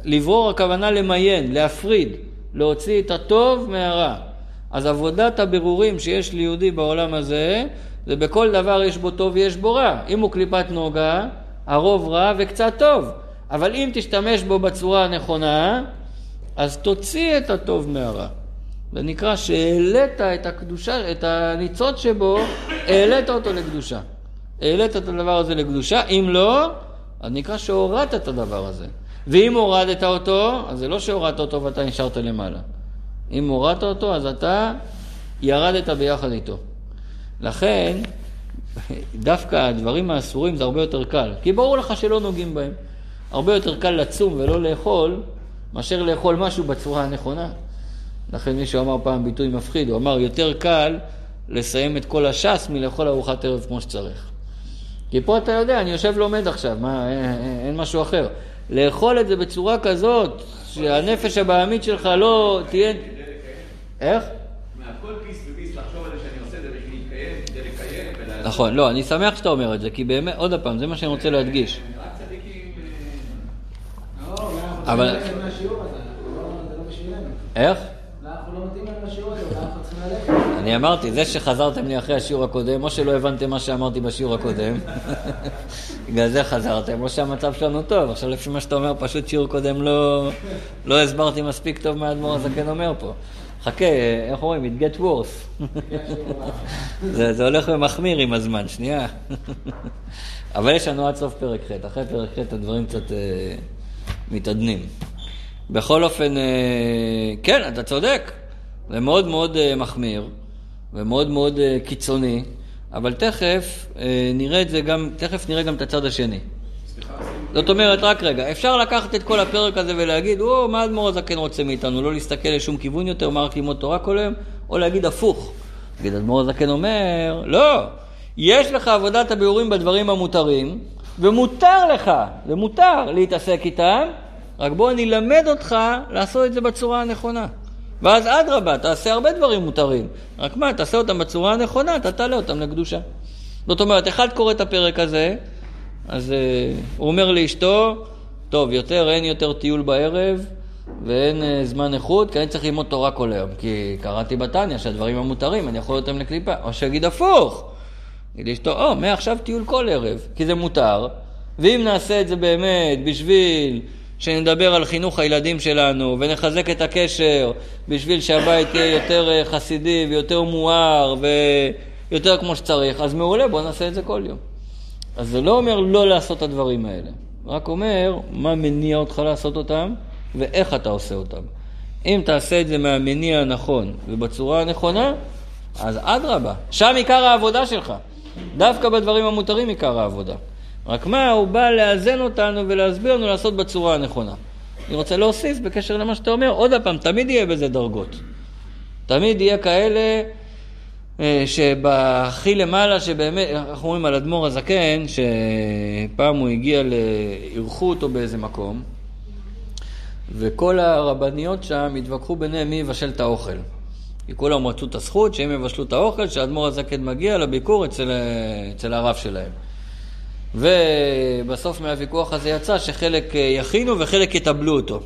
לברור הכוונה למיין, להפריד, להוציא את הטוב מהרע. אז עבודת הבירורים שיש ליהודי בעולם הזה, זה בכל דבר יש בו טוב ויש בו רע. אם הוא קליפת נוגה, הרוב רע וקצת טוב. אבל אם תשתמש בו בצורה הנכונה, אז תוציא את הטוב מהרע. זה נקרא שהעלית את הקדושה, את הניצוץ שבו, העלית אותו לקדושה. העלית את הדבר הזה לקדושה, אם לא, אז נקרא שהורדת את הדבר הזה. ואם הורדת אותו, אז זה לא שהורדת אותו ואתה נשארת למעלה. אם הורדת אותו, אז אתה ירדת ביחד איתו. לכן, דווקא הדברים האסורים זה הרבה יותר קל, כי ברור לך שלא נוגעים בהם. הרבה יותר קל לצום ולא לאכול, מאשר לאכול משהו בצורה הנכונה. לכן מישהו אמר פעם ביטוי מפחיד, הוא אמר, יותר קל לסיים את כל הש"ס מלאכול ארוחת ערב כמו שצריך. כי פה אתה יודע, אני יושב לומד עכשיו, מה, אין, אין משהו אחר. לאכול את זה בצורה כזאת, שהנפש הבעמית שלך לא תהיה... איך? מהכל פיס וביס לחשוב על זה שאני עושה את זה בשביל להתקיים, כדי לקיים נכון, לא, אני שמח שאתה אומר את זה, כי באמת, עוד פעם, זה מה שאני רוצה להדגיש. אבל... איך? אני אמרתי, זה שחזרתם לי אחרי השיעור הקודם, או שלא הבנתם מה שאמרתי בשיעור הקודם, בגלל זה חזרתם, או שהמצב שלנו טוב. עכשיו לפי מה שאתה אומר, פשוט שיעור קודם לא, לא הסברתי מספיק טוב מה האדמו"ר הזקן אומר פה. חכה, איך אומרים? it get worse. זה, זה הולך ומחמיר עם הזמן, שנייה. אבל יש לנו עד סוף פרק ח', אחרי פרק ח' הדברים קצת אה, מתעדנים. בכל אופן, אה, כן, אתה צודק, זה מאוד מאוד אה, מחמיר ומאוד מאוד אה, קיצוני, אבל תכף אה, נראה את זה גם, תכף נראה גם את הצד השני. זאת אומרת, רק רגע, אפשר לקחת את כל הפרק הזה ולהגיד, או, מה אדמו"ר הזקן רוצה מאיתנו? לא להסתכל לשום כיוון יותר, מה רק ללמוד תורה כל היום? או להגיד הפוך. נגיד, אדמו"ר הזקן אומר, לא, יש לך עבודת הביאורים בדברים המותרים, ומותר לך, זה מותר להתעסק איתם, רק בוא אני אלמד אותך לעשות את זה בצורה הנכונה. ואז אדרבה, תעשה הרבה דברים מותרים. רק מה, תעשה אותם בצורה הנכונה, אתה תעלה אותם לקדושה. זאת אומרת, אחד קורא את הפרק הזה, אז uh, הוא אומר לאשתו, טוב, יותר, אין יותר טיול בערב, ואין uh, זמן איכות, כי אני צריך ללמוד תורה כל היום. כי קראתי בתניא שהדברים המותרים, אני יכול אותם לקליפה. או שיגיד הפוך. יגיד לאשתו, או, מעכשיו טיול כל ערב, כי זה מותר, ואם נעשה את זה באמת בשביל שנדבר על חינוך הילדים שלנו ונחזק את הקשר בשביל שהבית יהיה יותר אה, חסידי ויותר מואר ויותר כמו שצריך, אז מעולה, בוא נעשה את זה כל יום. אז זה לא אומר לא לעשות את הדברים האלה, רק אומר מה מניע אותך לעשות אותם ואיך אתה עושה אותם. אם תעשה את זה מהמניע הנכון ובצורה הנכונה, אז אדרבה, שם עיקר העבודה שלך. דווקא בדברים המותרים עיקר העבודה. רק מה, הוא בא לאזן אותנו ולהסביר לנו לעשות בצורה הנכונה. אני רוצה להוסיף בקשר למה שאתה אומר, עוד פעם, תמיד יהיה בזה דרגות. תמיד יהיה כאלה שבהכי למעלה, שבאמת, אנחנו אומרים על אדמו"ר הזקן, שפעם הוא הגיע, אירחו אותו באיזה מקום, וכל הרבניות שם התווכחו ביניהם מי יבשל את האוכל. כי כולם רצו את הזכות שהם יבשלו את האוכל, שהאדמו"ר הזקן מגיע לביקור אצל, אצל הרב שלהם. ובסוף מהוויכוח הזה יצא שחלק אה, יכינו וחלק יטבלו אותו.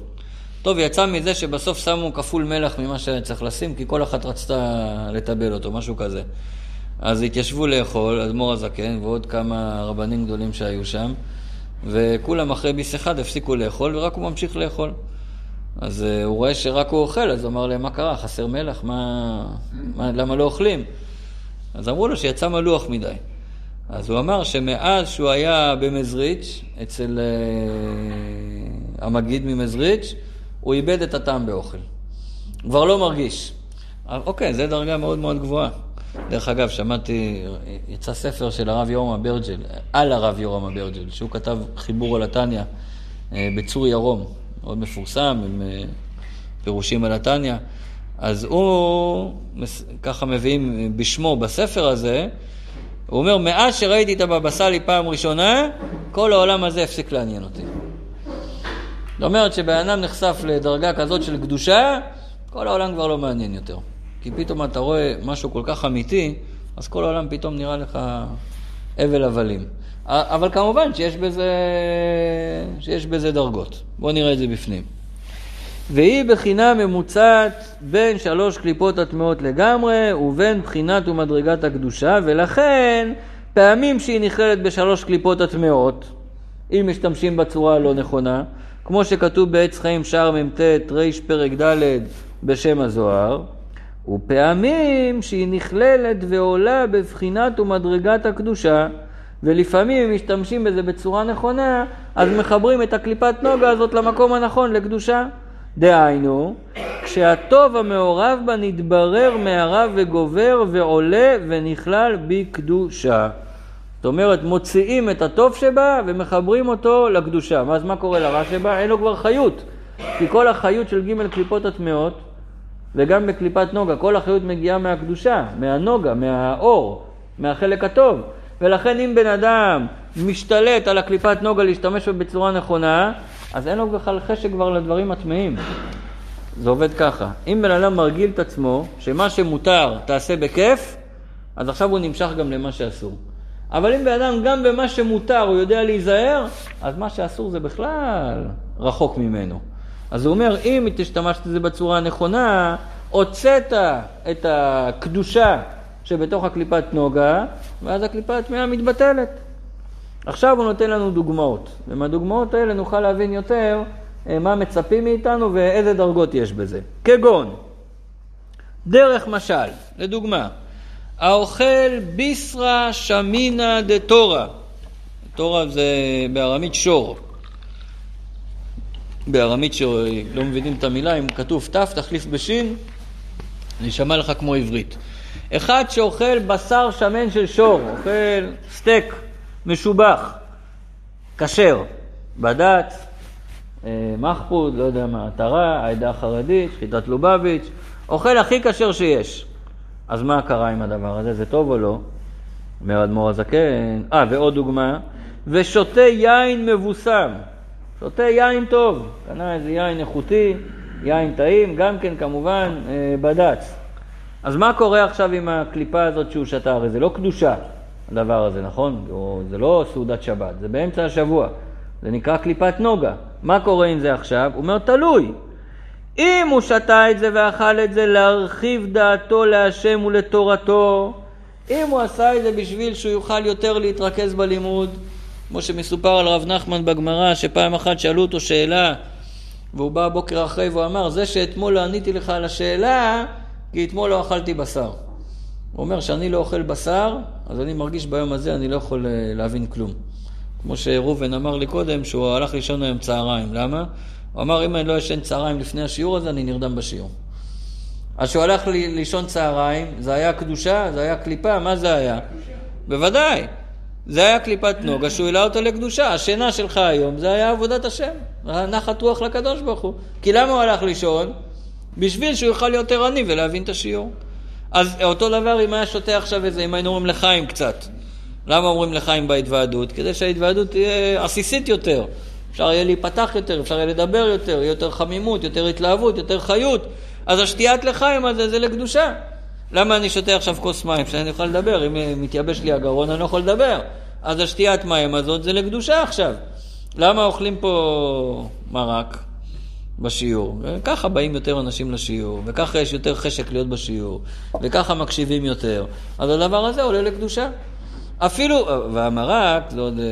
טוב, יצא מזה שבסוף שמו כפול מלח ממה שצריך לשים, כי כל אחת רצתה לטבל אותו, משהו כזה. אז התיישבו לאכול, אדמו"ר הזקן ועוד כמה רבנים גדולים שהיו שם, וכולם אחרי ביס אחד הפסיקו לאכול, ורק הוא ממשיך לאכול. אז uh, הוא רואה שרק הוא אוכל, אז הוא אמר להם, מה קרה? חסר מלח? מה... מה... למה לא אוכלים? אז אמרו לו שיצא מלוח מדי. אז הוא אמר שמאז שהוא היה במזריץ', אצל uh, המגיד ממזריץ', הוא איבד את הטעם באוכל. הוא כבר לא מרגיש. אוקיי, זו דרגה מאוד מאוד גבוהה. דרך אגב, שמעתי, יצא ספר של הרב יורם אברג'ל, על הרב יורם אברג'ל, שהוא כתב חיבור על התניא אה, בצור ירום, מאוד מפורסם, עם אה, פירושים על התניא. אז הוא, ככה מביאים בשמו בספר הזה, הוא אומר, מאז שראיתי את הבבא סאלי פעם ראשונה, כל העולם הזה הפסיק לעניין אותי. זאת אומרת שבן נחשף לדרגה כזאת של קדושה, כל העולם כבר לא מעניין יותר. כי פתאום אתה רואה משהו כל כך אמיתי, אז כל העולם פתאום נראה לך הבל הבלים. אבל כמובן שיש בזה, שיש בזה דרגות. בואו נראה את זה בפנים. והיא בחינה ממוצעת בין שלוש קליפות הטמעות לגמרי ובין בחינת ומדרגת הקדושה, ולכן פעמים שהיא נכללת בשלוש קליפות הטמעות, אם משתמשים בצורה הלא נכונה, כמו שכתוב בעץ חיים שער מ"ט רי' פרק ד' בשם הזוהר, ופעמים שהיא נכללת ועולה בבחינת ומדרגת הקדושה, ולפעמים משתמשים בזה בצורה נכונה, אז מחברים את הקליפת נוגה הזאת למקום הנכון, לקדושה. דהיינו, כשהטוב המעורב בה נתברר מהרב וגובר ועולה ונכלל בקדושה. זאת אומרת, מוציאים את הטוב שבה ומחברים אותו לקדושה. אז מה קורה לרע שבה? אין לו כבר חיות. כי כל החיות של ג' קליפות הטמעות, וגם בקליפת נוגה, כל החיות מגיעה מהקדושה, מהנוגה, מהאור, מהחלק הטוב. ולכן אם בן אדם משתלט על הקליפת נוגה להשתמש בה בצורה נכונה, אז אין לו בכלל חשק כבר לדברים הטמאים. זה עובד ככה. אם בן אדם מרגיל את עצמו שמה שמותר תעשה בכיף, אז עכשיו הוא נמשך גם למה שאסור. אבל אם בן אדם גם במה שמותר הוא יודע להיזהר, אז מה שאסור זה בכלל רחוק ממנו. אז הוא אומר, אם תשתמשת בזה בצורה הנכונה, הוצאת את הקדושה שבתוך הקליפת נוגה, ואז הקליפה הטמאה מתבטלת. עכשיו הוא נותן לנו דוגמאות, ומהדוגמאות האלה נוכל להבין יותר אה, מה מצפים מאיתנו ואיזה דרגות יש בזה. כגון, דרך משל, לדוגמה, האוכל ביסרא שמינא דתורא, תורא זה בארמית שור. בארמית שלא מבינים את המילה, אם כתוב ת' תחליף בשין, יישמע לך כמו עברית. אחד שאוכל בשר שמן של שור, אוכל סטייק משובח, כשר, בד"ץ, אה, מחפוד, לא יודע מה, עטרה, העדה החרדית, שחיטת לובביץ', אוכל הכי כשר שיש. אז מה קרה עם הדבר הזה? זה טוב או לא? אומר אדמו"ר הזקן. אה, ועוד דוגמה, ושותה יין מבוסם. שותה יין טוב, קנה איזה יין איכותי, יין טעים, גם כן כמובן אה, בד"ץ. אז מה קורה עכשיו עם הקליפה הזאת שהוא שתה? הרי זה לא קדושה, הדבר הזה, נכון? או, זה לא סעודת שבת, זה באמצע השבוע. זה נקרא קליפת נוגה. מה קורה עם זה עכשיו? הוא אומר, תלוי. אם הוא שתה את זה ואכל את זה להרחיב דעתו להשם ולתורתו, אם הוא עשה את זה בשביל שהוא יוכל יותר להתרכז בלימוד, כמו שמסופר על רב נחמן בגמרא, שפעם אחת שאלו אותו שאלה, והוא בא בוקר אחרי והוא אמר, זה שאתמול לא עניתי לך על השאלה, כי אתמול לא אכלתי בשר. הוא אומר, שאני לא אוכל בשר, אז אני מרגיש ביום הזה, אני לא יכול אה, להבין כלום. כמו שראובן אמר לי קודם, שהוא הלך לישון היום צהריים. למה? הוא אמר, אם אני לא ישן צהריים לפני השיעור הזה, אני נרדם בשיעור. אז כשהוא הלך לישון צהריים, זה היה קדושה? זה היה קליפה? מה זה היה? בוודאי. זה היה קליפת נוגה שהוא העלה אותו לקדושה. השינה שלך היום זה היה עבודת השם. נחת רוח לקדוש ברוך הוא. כי למה הוא הלך לישון? בשביל שהוא יוכל להיות ערני ולהבין את השיעור. אז אותו דבר אם היה שותה עכשיו איזה, אם היינו אומרים לחיים קצת. למה אומרים לחיים בהתוועדות? כדי שההתוועדות תהיה עסיסית יותר. אפשר יהיה להיפתח יותר, אפשר יהיה לדבר יותר, יהיה יותר חמימות, יותר התלהבות, יותר חיות. אז השתיית לחיים הזה זה לקדושה. למה אני שותה עכשיו כוס מים? שאני יכול לדבר. אם מתייבש לי הגרון אני לא יכול לדבר. אז השתיית מים הזאת זה לקדושה עכשיו. למה אוכלים פה מרק בשיעור? ככה באים יותר אנשים לשיעור, וככה יש יותר חשק להיות בשיעור, וככה מקשיבים יותר. אז הדבר הזה עולה לקדושה. אפילו, והמרק זה עוד אה,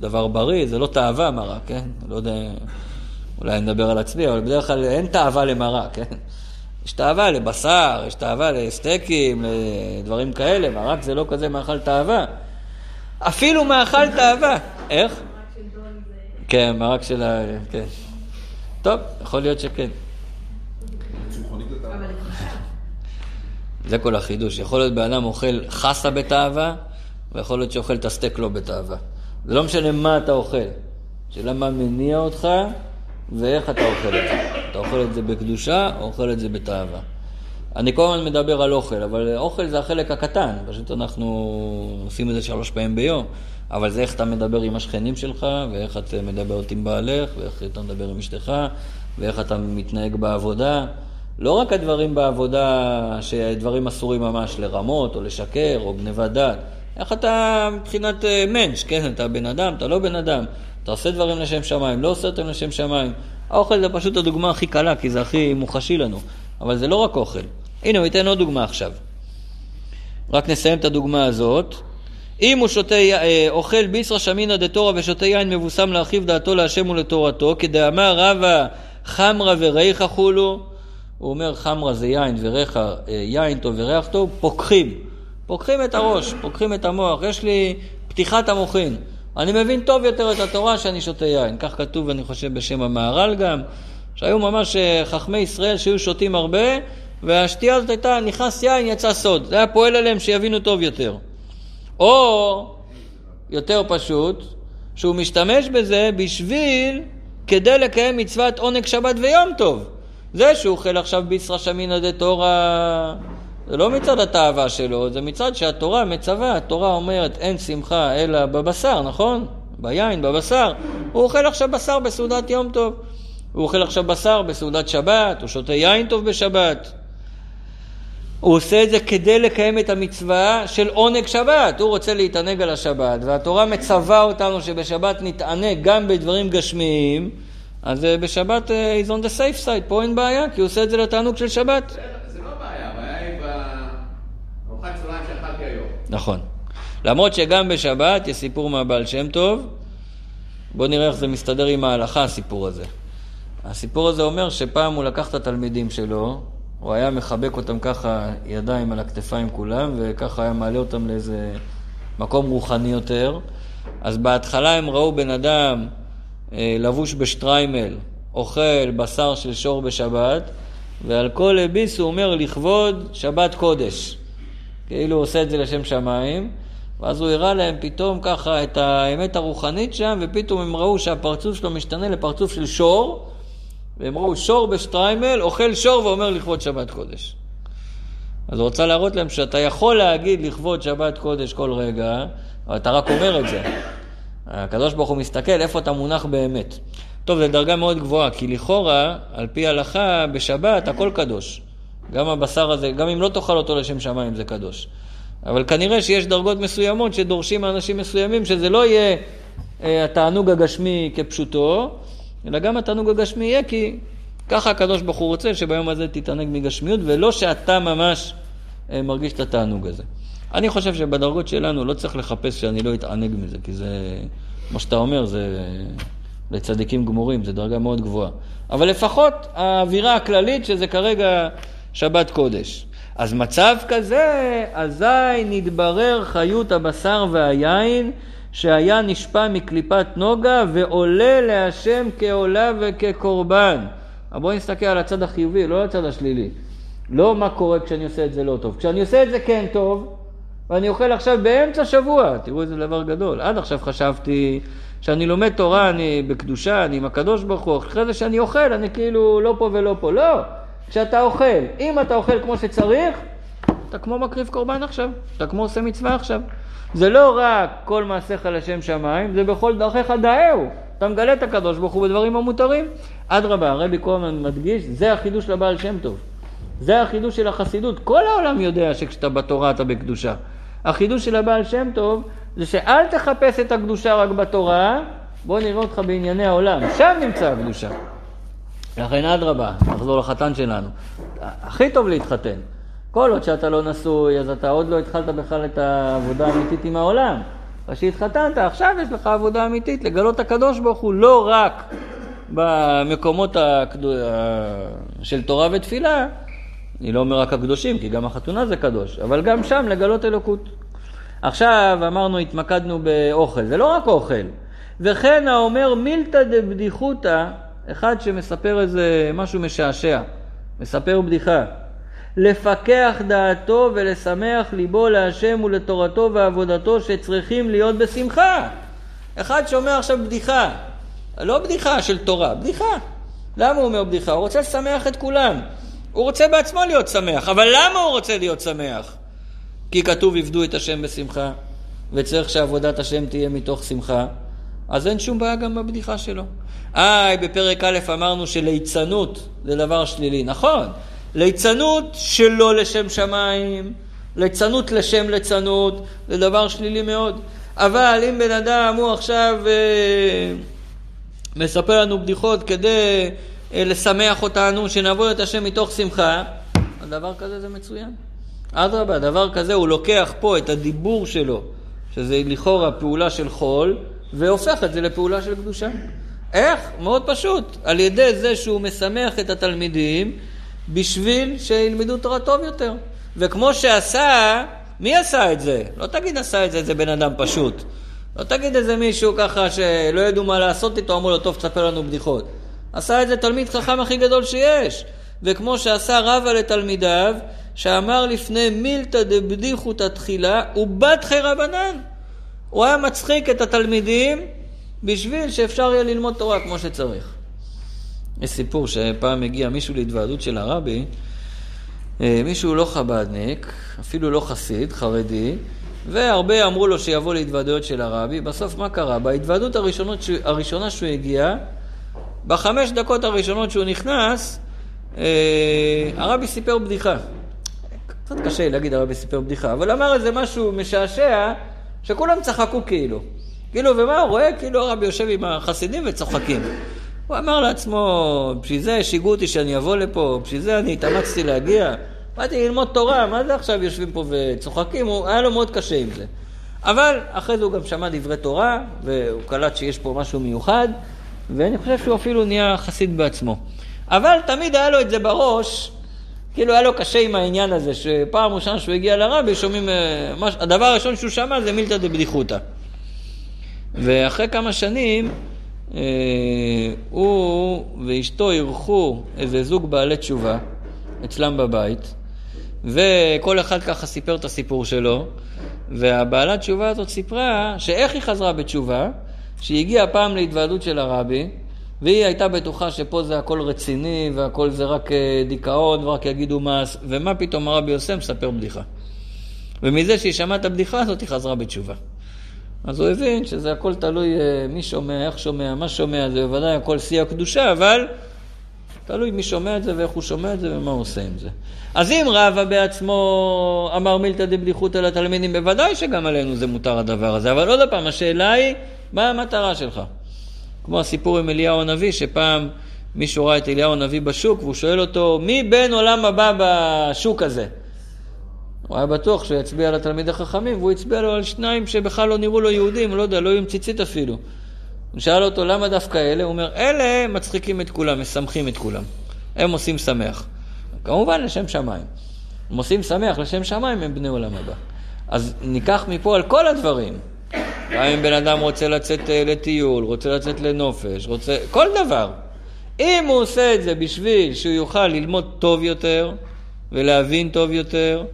דבר בריא, זה לא תאווה מרק, כן? לא יודע, אולי אני מדבר על עצמי, אבל בדרך כלל אין תאווה למרק, כן? יש תאווה לבשר, יש תאווה לסטייקים, לדברים כאלה, מרק זה לא כזה מאכל תאווה. אפילו מאכל תאווה. איך? כן, מרק של ה... כן. טוב, יכול להיות שכן. זה כל החידוש. יכול להיות בן אדם אוכל חסה בתאווה, ויכול להיות שאוכל את הסטייק לא בתאווה. זה לא משנה מה אתה אוכל, שאלה מה מניע אותך ואיך אתה אוכל את זה. אתה אוכל את זה בקדושה או אוכל את זה בתאווה. אני כל הזמן מדבר על אוכל, אבל אוכל זה החלק הקטן, פשוט אנחנו עושים את זה שלוש פעמים ביום, אבל זה איך אתה מדבר עם השכנים שלך, ואיך את מדברת עם בעלך, ואיך אתה מדבר עם אשתך, ואיך אתה מתנהג בעבודה. לא רק הדברים בעבודה, שדברים אסורים ממש, לרמות או לשקר או גנבת דעת. איך אתה מבחינת מנש, כן? אתה בן אדם, אתה לא בן אדם. אתה עושה דברים לשם שמיים, לא עושה אותם לשם שמיים. האוכל זה פשוט הדוגמה הכי קלה, כי זה הכי מוחשי לנו. אבל זה לא רק אוכל. הנה, הוא ייתן עוד דוגמה עכשיו. רק נסיים את הדוגמה הזאת. אם הוא שותה, אה, אוכל ביסרא שמינא דתורא ושותה יין מבוסם להרחיב דעתו להשם ולתורתו, כדאמר רבא חמרא וריחא חולו, הוא אומר חמרא זה יין וריחא, אה, יין טוב וריח טוב, פוקחים. פוקחים את הראש, פוקחים את המוח, יש לי פתיחת המוחין. אני מבין טוב יותר את התורה שאני שותה יין. כך כתוב, אני חושב, בשם המהר"ל גם, שהיו ממש אה, חכמי ישראל שהיו שותים הרבה, והשתייה הזאת הייתה, נכנס יין, יצא סוד. זה היה פועל עליהם שיבינו טוב יותר. או, יותר פשוט, שהוא משתמש בזה בשביל, כדי לקיים מצוות עונג שבת ויום טוב. זה שהוא אוכל עכשיו ביסרא שמינא דתורא, זה לא מצד התאווה שלו, זה מצד שהתורה מצווה, התורה אומרת אין שמחה אלא בבשר, נכון? ביין, בבשר. הוא אוכל עכשיו בשר בסעודת יום טוב. הוא אוכל עכשיו בשר בסעודת שבת, הוא שותה יין טוב בשבת. הוא עושה את זה כדי לקיים את המצווה של עונג שבת. הוא רוצה להתענג על השבת, והתורה מצווה אותנו שבשבת נתענג גם בדברים גשמיים, אז אה, בשבת אה, is on the safe side, פה אין בעיה, כי הוא עושה את זה לתענוג של שבת. זה לא בעיה, הבעיה היא בארוחת צהריים שאכלתי היום. נכון. למרות שגם בשבת יש סיפור מהבעל שם טוב, בואו נראה איך זה מסתדר עם ההלכה, הסיפור הזה. הסיפור הזה אומר שפעם הוא לקח את התלמידים שלו, הוא היה מחבק אותם ככה ידיים על הכתפיים כולם, וככה היה מעלה אותם לאיזה מקום רוחני יותר. אז בהתחלה הם ראו בן אדם אה, לבוש בשטריימל, אוכל בשר של שור בשבת, ועל כל הביס הוא אומר לכבוד שבת קודש. כאילו הוא עושה את זה לשם שמיים, ואז הוא הראה להם פתאום ככה את האמת הרוחנית שם, ופתאום הם ראו שהפרצוף שלו משתנה לפרצוף של שור, והם ראו שור בשטריימל, אוכל שור ואומר לכבוד שבת קודש. אז הוא רוצה להראות להם שאתה יכול להגיד לכבוד שבת קודש כל רגע, אבל אתה רק אומר את זה. הקדוש ברוך הוא מסתכל איפה אתה מונח באמת. טוב, זו דרגה מאוד גבוהה, כי לכאורה, על פי הלכה, בשבת הכל קדוש. גם הבשר הזה, גם אם לא תאכל אותו לשם שמיים זה קדוש. אבל כנראה שיש דרגות מסוימות שדורשים מאנשים מסוימים שזה לא יהיה אה, התענוג הגשמי כפשוטו, אלא גם התענוג הגשמי יהיה כי ככה הקדוש ברוך הוא רוצה שביום הזה תתענג מגשמיות, ולא שאתה ממש אה, מרגיש את התענוג הזה. אני חושב שבדרגות שלנו לא צריך לחפש שאני לא אתענג מזה, כי זה, מה שאתה אומר, זה לצדיקים גמורים, זו דרגה מאוד גבוהה. אבל לפחות האווירה הכללית שזה כרגע שבת קודש. אז מצב כזה, אזי נתברר חיות הבשר והיין שהיה נשפע מקליפת נוגה ועולה להשם כעולה וכקורבן. אבל בואי נסתכל על הצד החיובי, לא על הצד השלילי. לא מה קורה כשאני עושה את זה לא טוב. כשאני עושה את זה כן טוב, ואני אוכל עכשיו באמצע שבוע, תראו איזה דבר גדול. עד עכשיו חשבתי שאני לומד תורה, אני בקדושה, אני עם הקדוש ברוך הוא, אחרי זה שאני אוכל, אני כאילו לא פה ולא פה. לא, כשאתה אוכל, אם אתה אוכל כמו שצריך, אתה כמו מקריב קורבן עכשיו, אתה כמו עושה מצווה עכשיו. זה לא רק כל מעשיך לשם שמיים, זה בכל דרכיך דאהו. אתה מגלה את הקדוש ברוך הוא בדברים המותרים. אדרבה, הרבי קורמן מדגיש, זה החידוש לבעל שם טוב. זה החידוש של החסידות. כל העולם יודע שכשאתה בתורה אתה בקדושה. החידוש של הבעל שם טוב זה שאל תחפש את הקדושה רק בתורה, בוא נראה אותך בענייני העולם, שם נמצא הקדושה. לכן אדרבה, נחזור לחתן שלנו. הכי טוב להתחתן. כל עוד שאתה לא נשוי, אז אתה עוד לא התחלת בכלל את העבודה האמיתית עם העולם. אז כשהתחתנת, עכשיו יש לך עבודה אמיתית, לגלות את הקדוש ברוך הוא לא רק במקומות הקדו... של תורה ותפילה, אני לא אומר רק הקדושים, כי גם החתונה זה קדוש, אבל גם שם לגלות אלוקות. עכשיו אמרנו, התמקדנו באוכל, זה לא רק אוכל. וכן האומר מילתא דבדיחותא, אחד שמספר איזה משהו משעשע, מספר בדיחה. לפקח דעתו ולשמח ליבו להשם ולתורתו ועבודתו שצריכים להיות בשמחה. אחד שאומר עכשיו בדיחה, לא בדיחה של תורה, בדיחה. למה הוא אומר בדיחה? הוא רוצה לשמח את כולם. הוא רוצה בעצמו להיות שמח, אבל למה הוא רוצה להיות שמח? כי כתוב עבדו את השם בשמחה, וצריך שעבודת השם תהיה מתוך שמחה, אז אין שום בעיה גם בבדיחה שלו. איי, בפרק א' אמרנו שליצנות זה דבר שלילי. נכון, ליצנות שלא לשם שמיים, ליצנות לשם ליצנות, זה דבר שלילי מאוד. אבל אם בן אדם הוא עכשיו אה, מספר לנו בדיחות כדי אה, לשמח אותנו, שנעבוד את השם מתוך שמחה, הדבר כזה זה מצוין. אדרבה, דבר כזה הוא לוקח פה את הדיבור שלו, שזה לכאורה פעולה של חול, והופך את זה לפעולה של קדושה. איך? מאוד פשוט. על ידי זה שהוא משמח את התלמידים בשביל שילמדו תורה טוב יותר. וכמו שעשה, מי עשה את זה? לא תגיד עשה את זה איזה בן אדם פשוט. לא תגיד איזה מישהו ככה שלא ידעו מה לעשות איתו, אמרו לו, טוב, תספר לנו בדיחות. עשה את זה תלמיד חכם הכי גדול שיש. וכמו שעשה רבא לתלמידיו, שאמר לפני מילתא דבדיחותא תחילה, ובתחי רבנן. הוא היה מצחיק את התלמידים בשביל שאפשר יהיה ללמוד תורה כמו שצריך. יש סיפור שפעם הגיע מישהו להתוועדות של הרבי, אה, מישהו לא חב"דניק, אפילו לא חסיד, חרדי, והרבה אמרו לו שיבוא להתוועדויות של הרבי. בסוף מה קרה? בהתוועדות הראשונה שהוא הגיע, בחמש דקות הראשונות שהוא נכנס, אה, הרבי סיפר בדיחה. קצת קשה להגיד הרבי סיפר בדיחה, אבל אמר איזה משהו משעשע, שכולם צחקו כאילו. כאילו, ומה הוא רואה? כאילו הרבי יושב עם החסידים וצוחקים. הוא אמר לעצמו, בשביל זה שיגעו אותי שאני אבוא לפה, בשביל זה אני התאמצתי להגיע. באתי ללמוד תורה, מה זה עכשיו יושבים פה וצוחקים? הוא, היה לו מאוד קשה עם זה. אבל אחרי זה הוא גם שמע דברי תורה, והוא קלט שיש פה משהו מיוחד, ואני חושב שהוא אפילו נהיה חסיד בעצמו. אבל תמיד היה לו את זה בראש, כאילו היה לו קשה עם העניין הזה, שפעם ראשונה שהוא הגיע לרבי, שומעים, אה, מש... הדבר הראשון שהוא שמע זה מילתא דבדיחותא. ואחרי כמה שנים, אה, הוא ואשתו אירחו איזה זוג בעלי תשובה אצלם בבית, וכל אחד ככה סיפר את הסיפור שלו, והבעלת תשובה הזאת סיפרה שאיך היא חזרה בתשובה, שהיא הגיעה פעם להתוועדות של הרבי, והיא הייתה בטוחה שפה זה הכל רציני, והכל זה רק אה, דיכאון, ורק יגידו מה, ומה פתאום הרבי עושה? מספר בדיחה. ומזה שהיא שמעה את הבדיחה הזאת, היא חזרה בתשובה. אז הוא הבין שזה הכל תלוי אה, מי שומע, איך שומע, מה שומע, זה בוודאי הכל שיא הקדושה, אבל תלוי מי שומע את זה ואיך הוא שומע את זה ומה הוא עושה עם זה. אז אם רבא בעצמו אמר מילתא דבדיחותא לתלמידים, בוודאי שגם עלינו זה מותר הדבר הזה, אבל עוד פעם, השאלה היא, מה המטרה שלך? כמו הסיפור עם אליהו הנביא, שפעם מישהו ראה את אליהו הנביא בשוק, והוא שואל אותו, מי בן עולם הבא בשוק הזה? הוא היה בטוח שהוא יצביע על התלמיד החכמים, והוא הצביע לו על שניים שבכלל לא נראו לו יהודים, לא יודע, לא היו עם ציצית אפילו. הוא שאל אותו, למה דווקא אלה? הוא אומר, אלה מצחיקים את כולם, משמחים את כולם. הם עושים שמח. כמובן לשם שמיים. הם עושים שמח לשם שמיים, הם בני עולם הבא. אז ניקח מפה על כל הדברים. גם אם בן אדם רוצה לצאת אה, לטיול, רוצה לצאת לנופש, רוצה... כל דבר. אם הוא עושה את זה בשביל שהוא יוכל ללמוד טוב יותר, ולהבין טוב יותר,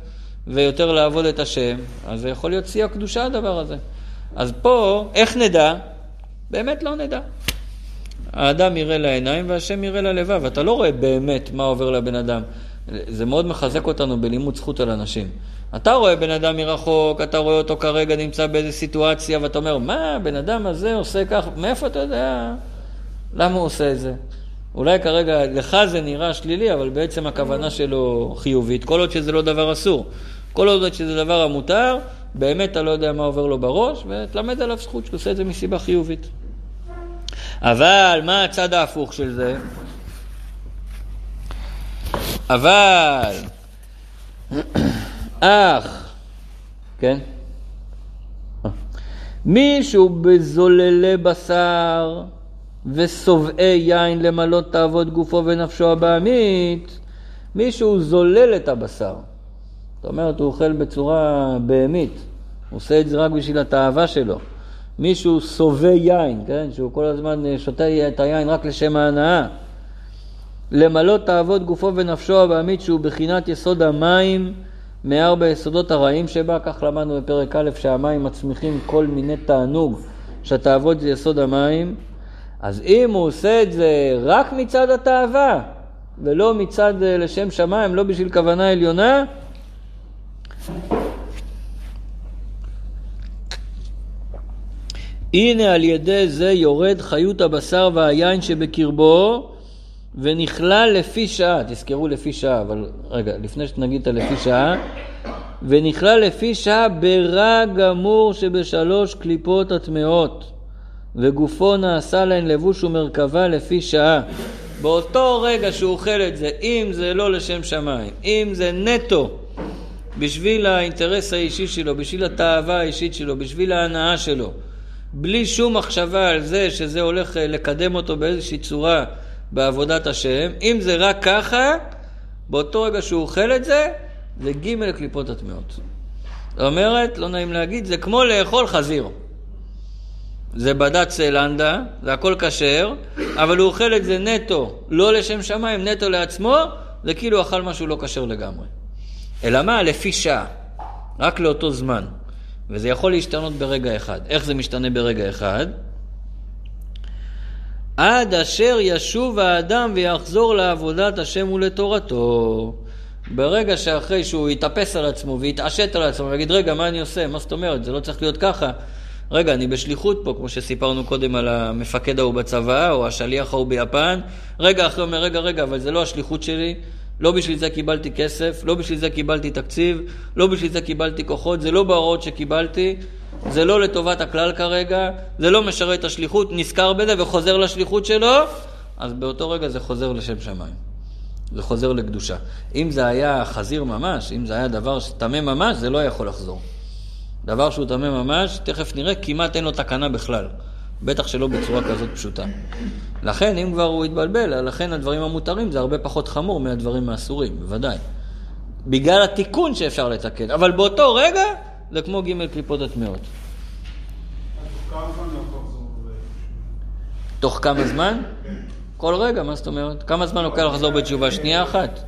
ויותר לעבוד את השם, אז זה יכול להיות שיא הקדושה הדבר הזה. אז פה, איך נדע? באמת לא נדע. האדם יראה לעיניים והשם יראה ללבב. אתה לא רואה באמת מה עובר לבן אדם. זה מאוד מחזק אותנו בלימוד זכות על אנשים. אתה רואה בן אדם מרחוק, אתה רואה אותו כרגע נמצא באיזו סיטואציה, ואתה אומר, מה, הבן אדם הזה עושה כך, מאיפה אתה יודע? למה הוא עושה את זה? אולי כרגע לך זה נראה שלילי, אבל בעצם הכוונה שלו חיובית, כל עוד שזה לא דבר אסור. כל עוד שזה דבר המותר, באמת אתה לא יודע מה עובר לו בראש, ותלמד עליו זכות שהוא עושה את זה מסיבה חיובית. אבל מה הצד ההפוך של זה? אבל אך, כן? מישהו בזוללי בשר ושובעי יין למלות תעבוד גופו ונפשו הבעמית, מישהו זולל את הבשר. זאת אומרת, הוא אוכל בצורה בהמית, הוא עושה את זה רק בשביל התאווה שלו. מישהו סובה יין, כן? שהוא כל הזמן אה, שותה את היין רק לשם ההנאה. למלות תעבוד גופו ונפשו הבעמית שהוא בחינת יסוד המים מארבע יסודות הרעים שבה, כך למדנו בפרק א' שהמים מצמיחים כל מיני תענוג, שהתאוות זה יסוד המים. אז אם הוא עושה את זה רק מצד התאווה ולא מצד אה, לשם שמיים, לא בשביל כוונה עליונה, הנה על ידי זה יורד חיות הבשר והיין שבקרבו ונכלל לפי שעה, תזכרו לפי שעה, אבל רגע, לפני שנגיד את הלפי שעה, ונכלל לפי שעה ברע גמור שבשלוש קליפות הטמעות, וגופו נעשה להן לבוש ומרכבה לפי שעה. באותו רגע שהוא אוכל את זה, אם זה לא לשם שמיים, אם זה נטו בשביל האינטרס האישי שלו, בשביל התאווה האישית שלו, בשביל ההנאה שלו, בלי שום מחשבה על זה שזה הולך אה, לקדם אותו באיזושהי צורה בעבודת השם, אם זה רק ככה, באותו רגע שהוא אוכל את זה, זה ג' קליפות הטמעות. זאת אומרת, לא נעים להגיד, זה כמו לאכול חזיר. זה בד"ץ לנדה, זה הכל כשר, אבל הוא אוכל את זה נטו, לא לשם שמיים, נטו לעצמו, זה כאילו אכל משהו לא כשר לגמרי. אלא מה? לפי שעה, רק לאותו זמן. וזה יכול להשתנות ברגע אחד. איך זה משתנה ברגע אחד? עד אשר ישוב האדם ויחזור לעבודת השם ולתורתו. ברגע שאחרי שהוא יתאפס על עצמו ויתעשת על עצמו ויגיד, רגע, מה אני עושה? מה זאת אומרת? זה לא צריך להיות ככה. רגע, אני בשליחות פה, כמו שסיפרנו קודם על המפקד ההוא בצבא, או השליח ההוא ביפן. רגע, אחרי אומר, רגע, רגע, אבל זה לא השליחות שלי. לא בשביל זה קיבלתי כסף, לא בשביל זה קיבלתי תקציב, לא בשביל זה קיבלתי כוחות, זה לא בהוראות שקיבלתי, זה לא לטובת הכלל כרגע, זה לא משרת את השליחות, נזכר בזה וחוזר לשליחות שלו, אז באותו רגע זה חוזר לשם שמיים. זה חוזר לקדושה. אם זה היה חזיר ממש, אם זה היה דבר טמא ממש, זה לא יכול לחזור. דבר שהוא טמא ממש, תכף נראה, כמעט אין לו תקנה בכלל. בטח שלא בצורה כזאת פשוטה. לכן, אם כבר הוא התבלבל, לכן הדברים המותרים זה הרבה פחות חמור מהדברים האסורים, בוודאי. בגלל התיקון שאפשר לתקן, אבל באותו רגע זה כמו ג' קליפות הטמעות. תוך כמה זמן? כל רגע, מה זאת אומרת? כמה זמן לוקח לחזור בתשובה? שנייה אחת.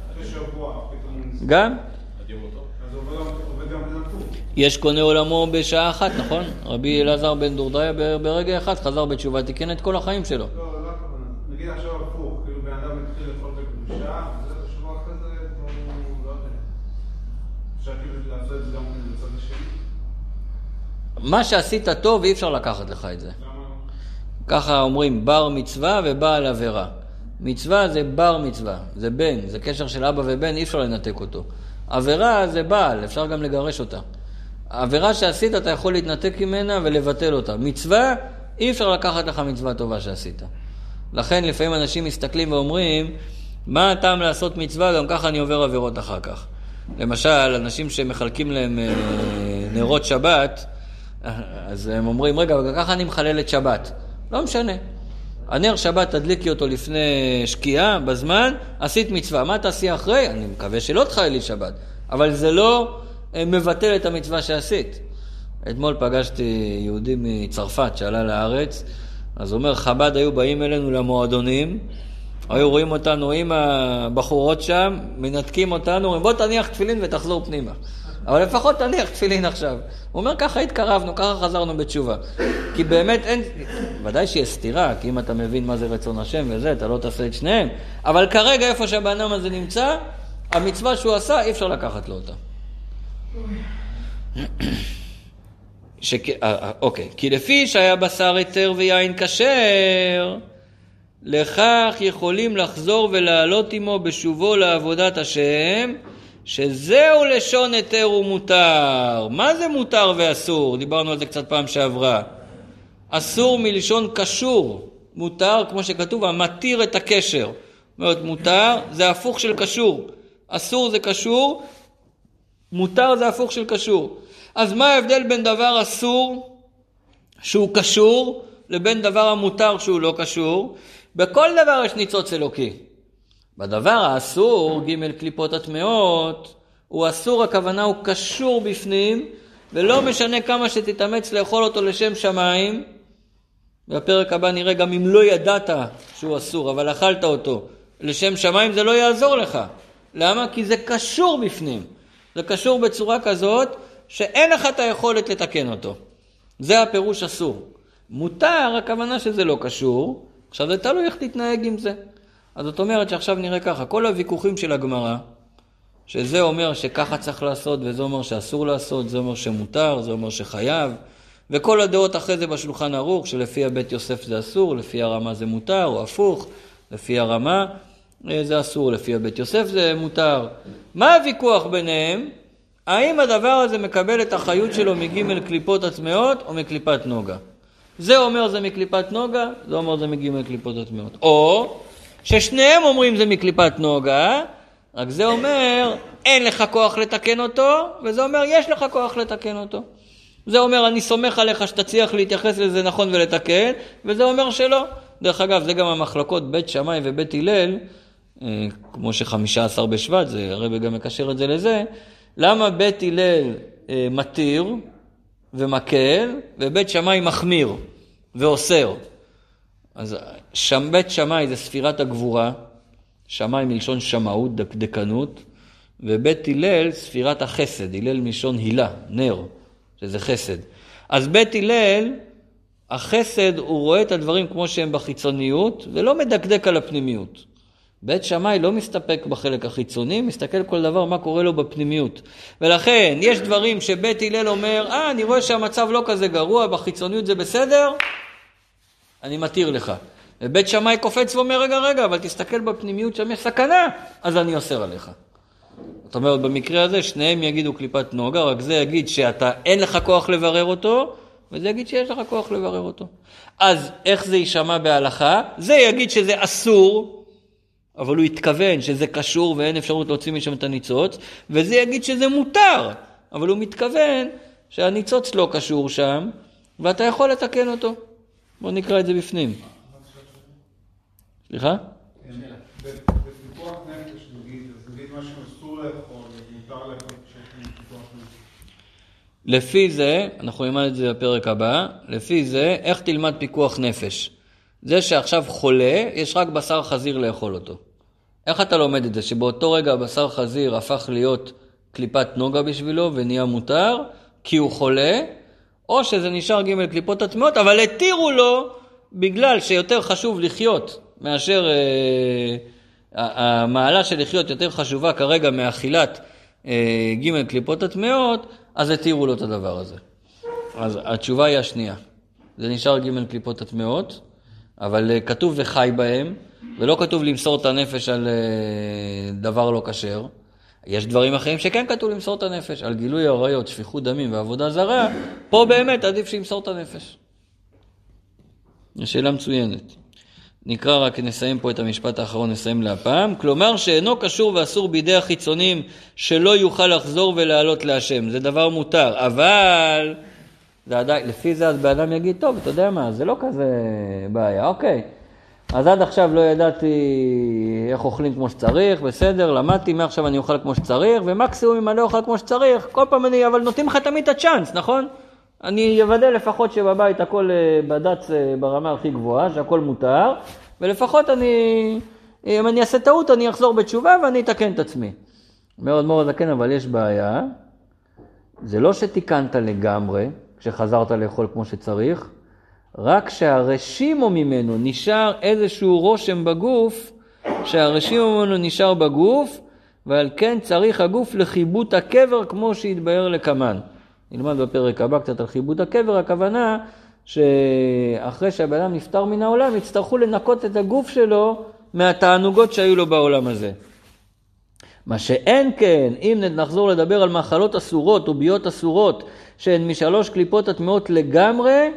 גם? יש קונה עולמו בשעה אחת, נכון? רבי אלעזר בן דורדיה ברגע אחד חזר בתשובה, תיקן את כל החיים שלו. לא, לא הכוונה. נגיד עכשיו הפוך, כאילו בן אדם התחיל לאכול בקדושה, וזה בשבוע אחרי זה, הוא לא יודע. אפשר כאילו לעשות את זה גם. מה שעשית טוב, אי אפשר לקחת לך את זה. ככה אומרים בר מצווה ובעל עבירה. מצווה זה בר מצווה, זה בן, זה קשר של אבא ובן, אי אפשר לנתק אותו. עבירה זה בעל, אפשר גם לגרש אותה. עבירה שעשית, אתה יכול להתנתק ממנה ולבטל אותה. מצווה, אי אפשר לקחת לך מצווה טובה שעשית. לכן לפעמים אנשים מסתכלים ואומרים, מה הטעם לעשות מצווה, גם ככה אני עובר עבירות אחר כך. למשל, אנשים שמחלקים להם אה, נרות שבת, אז הם אומרים, רגע, ככה אני מחלל את שבת. לא משנה. הנר שבת תדליקי אותו לפני שקיעה, בזמן, עשית מצווה. מה תעשי אחרי? אני מקווה שלא תחללי שבת. אבל זה לא אה, מבטל את המצווה שעשית. אתמול פגשתי יהודי מצרפת שעלה לארץ, אז הוא אומר, חב"ד היו באים אלינו למועדונים, היו רואים אותנו עם הבחורות שם, מנתקים אותנו, אומרים, בוא תניח תפילין ותחזור פנימה. אבל לפחות תניח תפילין עכשיו. הוא אומר, ככה התקרבנו, ככה חזרנו בתשובה. כי באמת אין, ודאי שיש סתירה, כי אם אתה מבין מה זה רצון השם וזה, אתה לא תעשה את שניהם. אבל כרגע, איפה שהבן אדם הזה נמצא, המצווה שהוא עשה, אי אפשר לקחת לו אותה. שכ... אה, אה, אוקיי, כי לפי שהיה בשר היתר ויין כשר, לכך יכולים לחזור ולעלות עמו בשובו לעבודת השם, שזהו לשון היתר ומותר. מה זה מותר ואסור? דיברנו על זה קצת פעם שעברה. אסור מלשון קשור, מותר, כמו שכתוב, המתיר את הקשר. זאת אומרת, מותר זה הפוך של קשור. אסור זה קשור, מותר זה הפוך של קשור. אז מה ההבדל בין דבר אסור שהוא קשור לבין דבר המותר שהוא לא קשור? בכל דבר יש ניצוץ אלוקי. בדבר האסור, ג' קליפות הטמעות, הוא אסור, הכוונה הוא קשור בפנים, ולא משנה כמה שתתאמץ לאכול אותו לשם שמיים. בפרק הבא נראה גם אם לא ידעת שהוא אסור, אבל אכלת אותו לשם שמיים, זה לא יעזור לך. למה? כי זה קשור בפנים. זה קשור בצורה כזאת שאין לך את היכולת לתקן אותו. זה הפירוש אסור. מותר, הכוונה שזה לא קשור, עכשיו זה תלוי איך תתנהג עם זה. אז זאת אומרת שעכשיו נראה ככה, כל הוויכוחים של הגמרא, שזה אומר שככה צריך לעשות וזה אומר שאסור לעשות, זה אומר שמותר, זה אומר שחייב, וכל הדעות אחרי זה בשולחן ערוך, שלפי הבית יוסף זה אסור, לפי הרמה זה מותר, או הפוך, לפי הרמה אה, זה אסור, לפי הבית יוסף זה מותר. מה הוויכוח ביניהם? האם הדבר הזה מקבל את החיות שלו מג' קליפות הטמעות או מקליפת נוגה? זה אומר זה מקליפת נוגה, זה אומר זה מג' קליפות הטמעות. או ששניהם אומרים זה מקליפת נוגה, רק זה אומר אין לך כוח לתקן אותו, וזה אומר יש לך כוח לתקן אותו. זה אומר אני סומך עליך שתצליח להתייחס לזה נכון ולתקן, וזה אומר שלא. דרך אגב, זה גם המחלקות בית שמאי ובית הלל, אה, כמו שחמישה עשר בשבט, זה הרבי גם מקשר את זה לזה, למה בית הלל אה, מתיר ומקל, ובית שמאי מחמיר ואוסר? אז שם, בית שמאי זה ספירת הגבורה, שמאי מלשון שמאות, דקדקנות, ובית הלל ספירת החסד, הלל מלשון הילה, נר, שזה חסד. אז בית הלל, החסד, הוא רואה את הדברים כמו שהם בחיצוניות, ולא מדקדק על הפנימיות. בית שמאי לא מסתפק בחלק החיצוני, מסתכל כל דבר מה קורה לו בפנימיות. ולכן, יש דברים שבית הלל אומר, אה, אני רואה שהמצב לא כזה גרוע, בחיצוניות זה בסדר, אני מתיר לך. ובית שמאי קופץ ואומר, רגע, רגע, אבל תסתכל בפנימיות, שם יש סכנה, אז אני אוסר עליך. זאת אומרת, במקרה הזה שניהם יגידו קליפת נוגה, רק זה יגיד שאתה, אין לך כוח לברר אותו, וזה יגיד שיש לך כוח לברר אותו. אז איך זה יישמע בהלכה? זה יגיד שזה אסור, אבל הוא התכוון שזה קשור ואין אפשרות להוציא משם את הניצוץ, וזה יגיד שזה מותר, אבל הוא מתכוון שהניצוץ לא קשור שם, ואתה יכול לתקן אותו. בואו נקרא את זה בפנים. סליחה? בפיקוח נפש. לפי זה, אנחנו נלמד את זה בפרק הבא, לפי זה, איך תלמד פיקוח נפש? זה שעכשיו חולה, יש רק בשר חזיר לאכול אותו. איך אתה לומד את זה? שבאותו רגע בשר חזיר הפך להיות קליפת נוגה בשבילו ונהיה מותר, כי הוא חולה, או שזה נשאר ג' קליפות הטמעות, אבל התירו לו בגלל שיותר חשוב לחיות מאשר... אה, המעלה של לחיות יותר חשובה כרגע מאכילת אה, ג' קליפות הטמעות, אז התירו לו את הדבר הזה. אז התשובה היא השנייה. זה נשאר ג' קליפות הטמעות, אבל אה, כתוב וחי בהם, ולא כתוב למסור את הנפש על אה, דבר לא כשר. יש דברים אחרים שכן כתוב למסור את הנפש, על גילוי עריות, שפיכות דמים ועבודה זרה, פה באמת עדיף שימסור את הנפש. שאלה מצוינת. נקרא רק, נסיים פה את המשפט האחרון, נסיים להפעם. כלומר שאינו קשור ואסור בידי החיצונים שלא יוכל לחזור ולעלות להשם. זה דבר מותר, אבל זה עדיין, לפי זה אז בן אדם יגיד, טוב, אתה יודע מה, זה לא כזה בעיה, אוקיי. אז עד עכשיו לא ידעתי איך אוכלים כמו שצריך, בסדר, למדתי, מעכשיו אני אוכל כמו שצריך, ומקסימום אם אני לא אוכל כמו שצריך, כל פעם אני, אבל נותנים לך תמיד את הצ'אנס, נכון? אני אוודא לפחות שבבית הכל אה, בד"ץ אה, ברמה הכי גבוהה, שהכל מותר, ולפחות אני, אם אני אעשה טעות, אני אחזור בתשובה ואני אתקן את עצמי. אומר אדמו"ר הזקן, אבל יש בעיה, זה לא שתיקנת לגמרי, כשחזרת לאכול כמו שצריך, רק שהרשימו ממנו נשאר איזשהו רושם בגוף, שהרשימו ממנו נשאר בגוף, ועל כן צריך הגוף לכיבות הקבר כמו שהתבהר לקמן. נלמד בפרק הבא קצת על חיבוד הקבר, הכוונה שאחרי שהבן אדם נפטר מן העולם, יצטרכו לנקות את הגוף שלו מהתענוגות שהיו לו בעולם הזה. מה שאין כן, אם נחזור לדבר על מאכלות אסורות וביאות אסורות, שהן משלוש קליפות הטמעות לגמרי,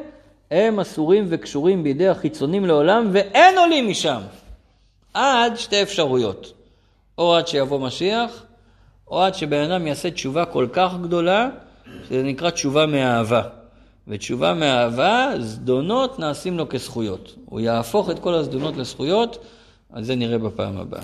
הם אסורים וקשורים בידי החיצונים לעולם, ואין עולים משם. עד שתי אפשרויות. או עד שיבוא משיח, או עד שבן אדם יעשה תשובה כל כך גדולה, שזה נקרא תשובה מאהבה. ותשובה מאהבה, זדונות נעשים לו כזכויות. הוא יהפוך את כל הזדונות לזכויות, על זה נראה בפעם הבאה.